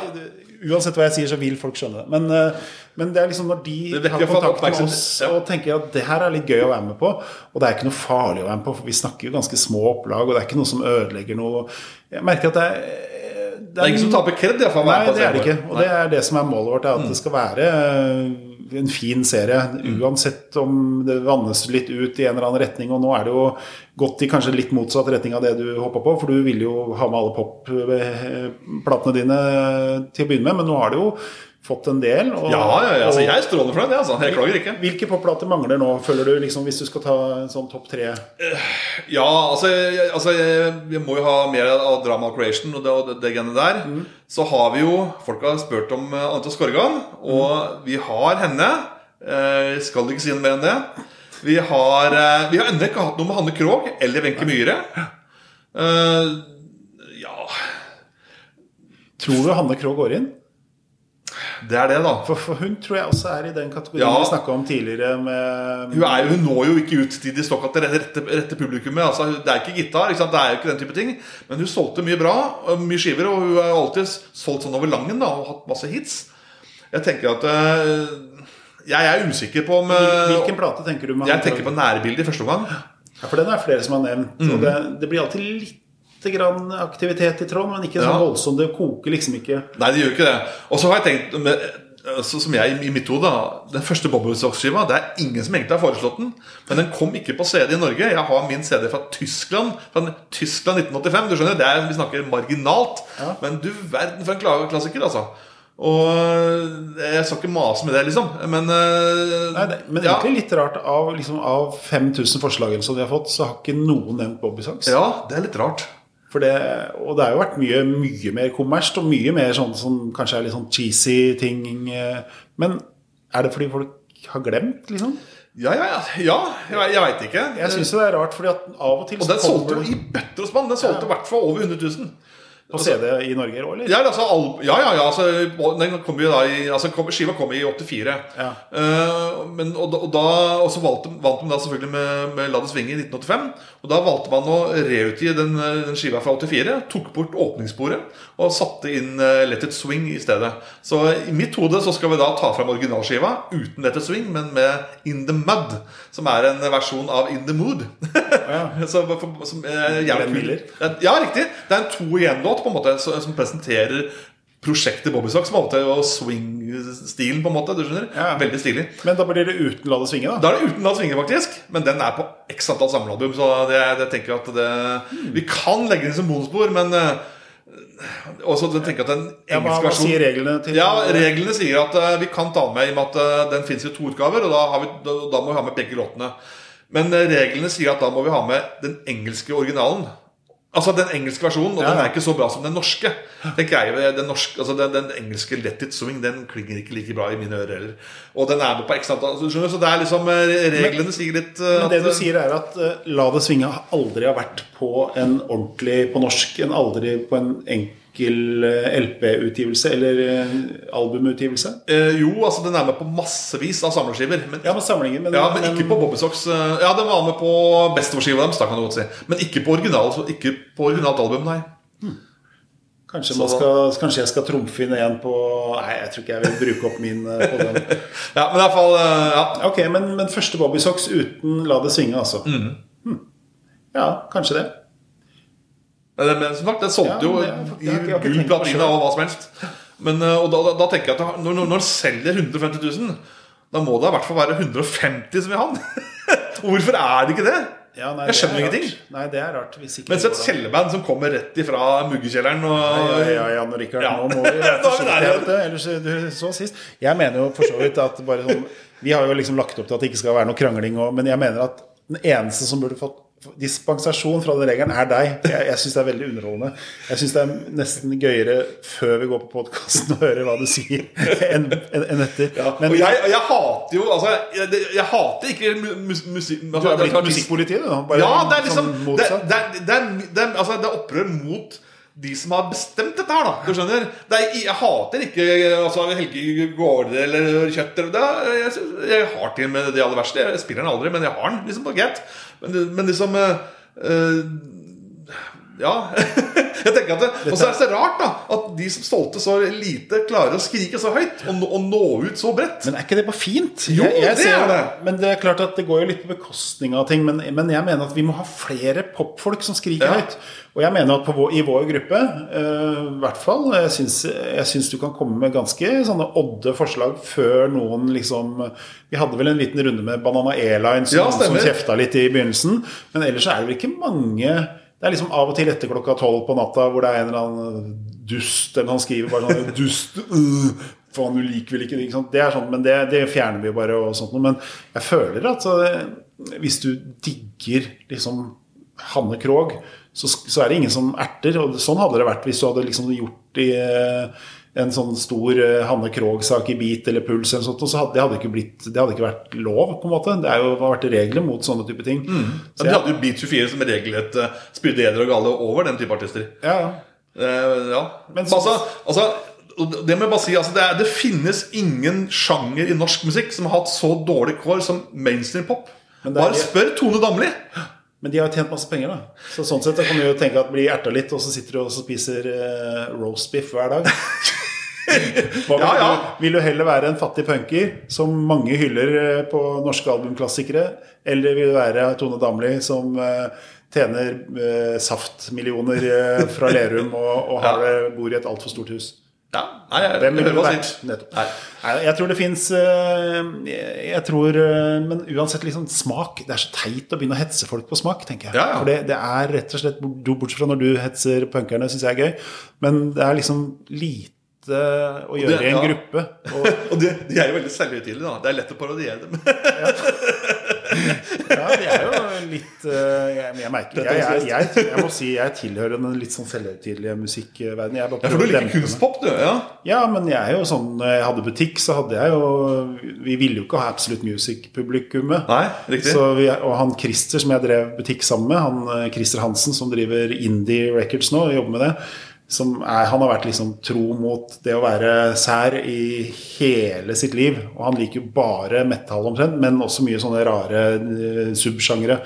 Uansett hva jeg sier, så vil folk skjønne det. Men, uh, men det er liksom når de har kontakt med oss ja. og tenker at det her er litt gøy å være med på, og det er ikke noe farlig å være med på, for vi snakker jo ganske små opplag, og det er ikke noe som ødelegger noe Jeg merker at det er Det er ingen som taper kred, iallfall. Nei, det er det ikke. Og det er det som er målet vårt, er at det skal være eh, en fin serie. Uansett om det vannes litt ut i en eller annen retning. Og nå er det jo gått i kanskje litt motsatt retning av det du håpa på. For du ville jo ha med alle pop-platene dine til å begynne med, men nå har det jo fått en del. Og, Ja, ja, ja. Altså, jeg er strålende fornøyd. jeg, Altså. Jeg klager ikke. hvilke popplater mangler nå, føler du, liksom, hvis du skal ta en sånn topp tre? Ja, altså, jeg, altså jeg, Vi må jo ha mer av Drama Creation og det, og det, det genet der. Så har vi jo Folk har spurt om uh, Anita Skorgan, og vi har henne. Eh, skal ikke si noe mer enn det. Vi har, eh, vi har ennå ikke hatt noe med Hanne Krogh eller Wenche Myhre. Eh, ja Tror du Hanne Krogh går inn? Det er det, da. For, for hun tror jeg også er i den kategorien Ja. vi snakka om tidligere med Hun, er, jo- hun når jo ikke ut til de såkalte rette, rette publikummet. Altså, det er ikke gitar, ikke det er jo ikke den type ting. Men hun solgte mye bra, mye skiver, og hun har alltid solgt sånn over langen da, og hatt masse hits. Jeg tenker at øh, Jeg er usikker på om øh, Hvilken plate tenker du med Jeg tenker på nærbildet i første omgang. Ja, for den er flere som har nevnt. Mm. Og det, det blir alltid litt grann aktivitet i Trond, men ikke Ja. sånn voldsomt. Det koker liksom ikke. Nei, det gjør ikke det. Og så har jeg tenkt med, så som jeg i mitt hode Den første Bobblesock-skiva Det er ingen som egentlig har foreslått den. Men den kom ikke på CD i Norge. Jeg har min CD fra Tyskland Fra Tyskland 1985. Du skjønner, det er, Vi snakker marginalt. Ja. Men du verden for en klassiker, altså. Og jeg skal ikke mase med det, liksom. Men, øh, Nei, det, men ja, egentlig litt rart. Av, liksom, av 5000 forslag eller sånn de har fått, så har ikke noen nevnt Bobby Socks. ja, det er litt rart. For det, og det har jo vært mye, mye mer kommersielt, og mye mer sånn som kanskje er litt sånn cheesy ting. Men er det fordi folk har glemt, liksom? Ja, ja, ja. ja jeg, jeg veit ikke. Jeg syns det er rart, fordi at av og til Og den så solgte jo i bøtter og spann. Den solgte i hvert fall over 100 000. på CD i Norge òg, eller? Ja, altså, al- ja, ja, ja altså, den kom i, altså, kom, Skiva kom i 84. Ja. Uh, men, og, og, da, og så valgte, vant de da selvfølgelig med, med La det svinge i 1985. Og da valgte man å reutgi den, eh, den skiva fra 84. Tok bort åpningssporet og satte inn eh, Let It Swing i stedet. Så i mitt hode så skal vi da ta fram originalskiva uten Let It Swing, men med In The Mud. Som er en versjon av In The Mood. Ja. Så, for, som, eh. Miller. Ja, riktig. Det er en to igjen-låt på en måte så- som presenterer prosjektet Bobby Socks på en måte, og swing-stilen. på en måte, du skjønner? Ja. Veldig stilig. Men da blir det uten La det svinge, da? Da er det uten La det svinge, faktisk. Men den er på x antall samlealbum. Så det, det tenker jeg at det Vi kan legge den som bonusspor, men og også tenker at den Ja, engelske versjonen sier reglene til ja, Reglene sier at eh, vi kan ta den med i og med at eh, den fins i to utgaver. Og da, har vi, da, da må vi ha med begge låtene. Men eh, reglene sier at da må vi ha med den engelske originalen. Altså den engelske versjonen, og Ja. den er ikke så bra som den norske. Den, greier, den, norske altså den, den engelske Let It Swing Den klinger ikke like bra i mine ører heller. Og den er med på x antall så skjønner du, Så det er liksom eh, Reglene sier litt uh, Men det at, du sier er at uh, La det svinge aldri har vært på en ordentlig på norsk, en aldri på en enkel eh, LP-utgivelse eller eh, albumutgivelse? eh, Jo, altså den er med på massevis av samleskiver. Men Ja, men samlingen, men, Ja, men ikke på Bobby Socks. eh, Ja, den var med på Bestemorskiva deres, da kan du godt si. Men ikke på, original, så ikke på originalt album, nei. kanskje, Så- man skal, kanskje jeg skal trumfe inn en på Nei, jeg tror ikke jeg vil bruke opp min eh, på den. Ja, men i hvert fall ja. Ok, men, men første Bobby Socks uten La det svinge, altså. Mm. Hmm. Ja, kanskje det. Men, som sagt, den solgte jo ikke gull, platina og hva som helst. Men, eh, og da, da, tenker jeg at når, når når selger 150 000, da må det i hvert fall være 150 som vil ha den. Hvorfor er det ikke det? Ja, nei, Jeg skjønner er ingenting. Nei, det er rart. Mens et kjellerband som kommer rett ifra muggekjelleren og Ja, ja, ja, Jan Rikard, Ja. nå må vi er. Ellers du så sist. Jeg mener jo for så vidt at bare sånn Vi har jo liksom lagt opp til at det ikke skal være noe krangling, og, men jeg mener at den eneste som burde fått dispensasjon fra den regelen, er deg. Jeg, jeg syns det er veldig underholdende. Jeg syns det er nesten gøyere før vi går på podkasten og hører hva du sier, enn en, en etter. Men og jeg, jeg hater jo Altså, jeg, jeg hater ikke mu- mus, musikk du er blitt musikkpoliti, du nå? Ja, det er liksom sånn det, motsatt. det, er- det, er, det, er, altså, det er opprør mot de som har bestemt dette her, da. Du skjønner? Er, jeg hater ikke altså, Helge Gårde eller Kjøtt. eller- Det jeg, jeg har til med det aller verste. Jeg spiller den aldri, men jeg har den liksom på greit. Men, men liksom øh, eh, Ja. jeg tenker at det, Og så er det så rart da at de som stolte så lite, klarer å skrike så høyt og, nå- og nå ut så bredt. Men er ikke det bare fint? Jo, det ser- er det. Men det er klart at det går jo litt på bekostning av ting. Men, men jeg mener at vi må ha flere popfolk som skriker Ja. høyt. Og jeg mener at på vår, i vår gruppe, eh, i hvert fall Jeg syns, jeg syns du kan komme med ganske sånne odde forslag før noen liksom Vi hadde vel en liten runde med Banana Airlines som, Ja, som kjefta litt i begynnelsen. Men ellers er det vel ikke mange det er liksom av og til etter klokka tolv på natta hvor det er en eller annen dust eller han skriver bare sånn Dust uh, Faen, du liker vel ikke det. Det er sånn, men det, det fjerner vi bare. og sånt. Men jeg føler at så, hvis du digger liksom Hanne Krogh, så, så er det ingen som erter. Og sånn hadde det vært hvis du hadde liksom gjort i eh, en sånn stor eh, Hanne Krogh-sak i Beat eller Puls eller sånt, så hadde det hadde blitt Det hadde ikke vært lov, på en måte. Det er jo, har vært regler mot sånne type ting. Mm. Så de hadde jo Beat 24 som regel et uh, spydde eder og gale over den type artister. ja, ja. Eh, ja. Men så- altså, altså det må jeg bare si, altså det, er, det finnes ingen sjanger i norsk musikk som har hatt så dårlig kår som mainstream pop. Bare spør Tone Damli. Men de har jo tjent masse penger, da. Så sånn sett kan du jo tenke at blir erta litt, og så sitter du og spiser uh, roast beef hver dag. Hva Ja, ja. Vil du heller være en fattig punker som mange hyller eh, på norske albumklassikere, eller vil du være Tone Damli som eh, tjener eh, saftmillioner eh, fra Lerum og, og har ja. bor i et altfor stort hus? Ja, nei, jeg, Hvem ville vært? Nettopp. Nei. Nei, jeg tror det fins Jeg tror eh, Men uansett liksom smak Det er så teit å begynne å hetse folk på smak, tenker jeg. Ja, ja. For det, det er rett og slett Bortsett fra når du hetser punkerne, syns jeg er gøy. Men det er liksom lite å gjøre i en ja. gruppe. Og, Og de, de er jo veldig selvhøytidelige. da. Det er lett å parodiere dem. ja, de er jo litt eh, Jeg, jeg merker jeg, jeg, jeg, må si jeg tilhører den litt sånn selvhøytidelige musikkverdenen. Jeg bare Ja, for du liker kunstpop, du. ja Ja, men jeg er jo sånn Når jeg hadde butikk, så hadde jeg jo Vi ville jo ikke ha Absolute Music-publikummet. Og han Christer som jeg drev butikk sammen med, han eh, Christer Hansen som driver Indie Records nå, jobber med det, er, han har vært liksom tro mot det å være sær i hele sitt liv. Og han liker jo bare metal omtrent, men også mye sånne rare eh, subsjangre.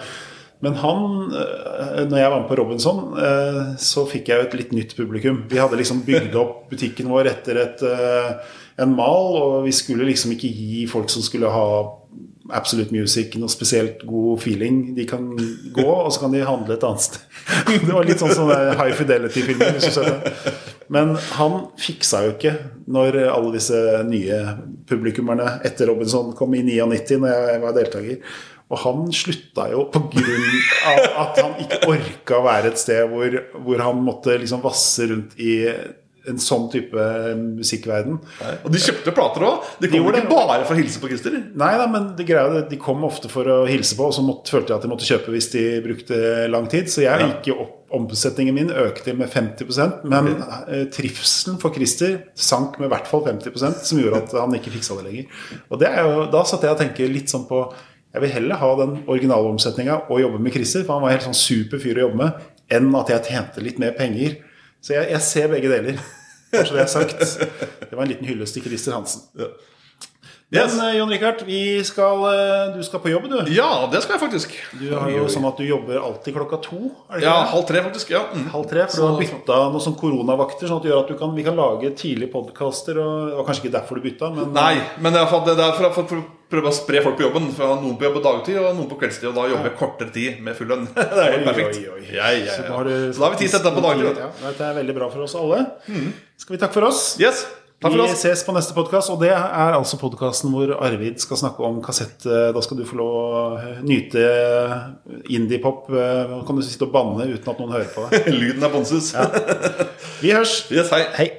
Men han, eh, når jeg var med på Robinson, eh, så fikk jeg jo et litt nytt publikum. Vi hadde liksom bygd opp butikken vår etter et, en mal, og vi skulle liksom ikke gi folk som skulle ha Absolute Music noe spesielt god feeling. De kan gå, og så kan de handle et annet sted. Det var litt sånn som High Fidelity-filmer. Men han fiksa jo ikke når alle disse nye publikummerne etter Robinson kom i 99, når jeg var deltaker. Og han slutta jo på grunn av at han ikke orka å være et sted hvor, hvor han måtte liksom vasse rundt i en sånn type musikkverden. Og de kjøpte plater òg. De kom de ikke bare for å hilse på Christer. Nei da, men det greia, de kom ofte for å hilse på, og så måtte, følte jeg at de måtte kjøpe hvis de brukte lang tid. Så jeg gikk jo opp, omsetningen min økte med 50% men okay. trivselen for Christer sank med i hvert fall 50% som gjorde at han ikke fiksa det lenger. Og det er jo, da satt jeg og tenkte litt sånn på Jeg vil heller ha den originale omsetninga og jobbe med Christer, for han var helt sånn super fyr å jobbe med, enn at jeg tjente litt mer penger. Så jeg, jeg ser begge deler. Bare så det er sagt. Det var en liten hyllest til Christer Hansen. Men Yes. Men Jon Rikard, vi skal, eh, du skal på jobb, du. Ja, det skal jeg faktisk. Du har jo sånn at du jobber alltid klokka to. Er det ikke Ja, det? halv tre, faktisk. ja mm. Halv tre, for du har bytta noen sånn koronavakter, sånn at det gjør at du kan, vi kan lage tidlige podkaster. Og, og kanskje ikke derfor du bytta, men Nei, men det er for, det er for, for, for å prøve å spre folk på jobben. For jeg har noen på jobb på dagtid og noen på kveldstid. Og da jobber jeg kortere tid med full lønn. det er helt perfekt. oi, oi. Ja, ja, Så ja. da Så da har vi tid til dette på dagtid. dette er veldig bra for oss alle. Skal vi takke for oss? Yes, Vi oss. ses på neste podkast, og det er altså podkasten hvor Arvid skal snakke om kassett. Da skal du få lov å eh, nyte indiepop. Nå kan du sitte og banne uten at noen hører på deg. Lyden er bonsus. Vi hørs. Yes, hei. Hei.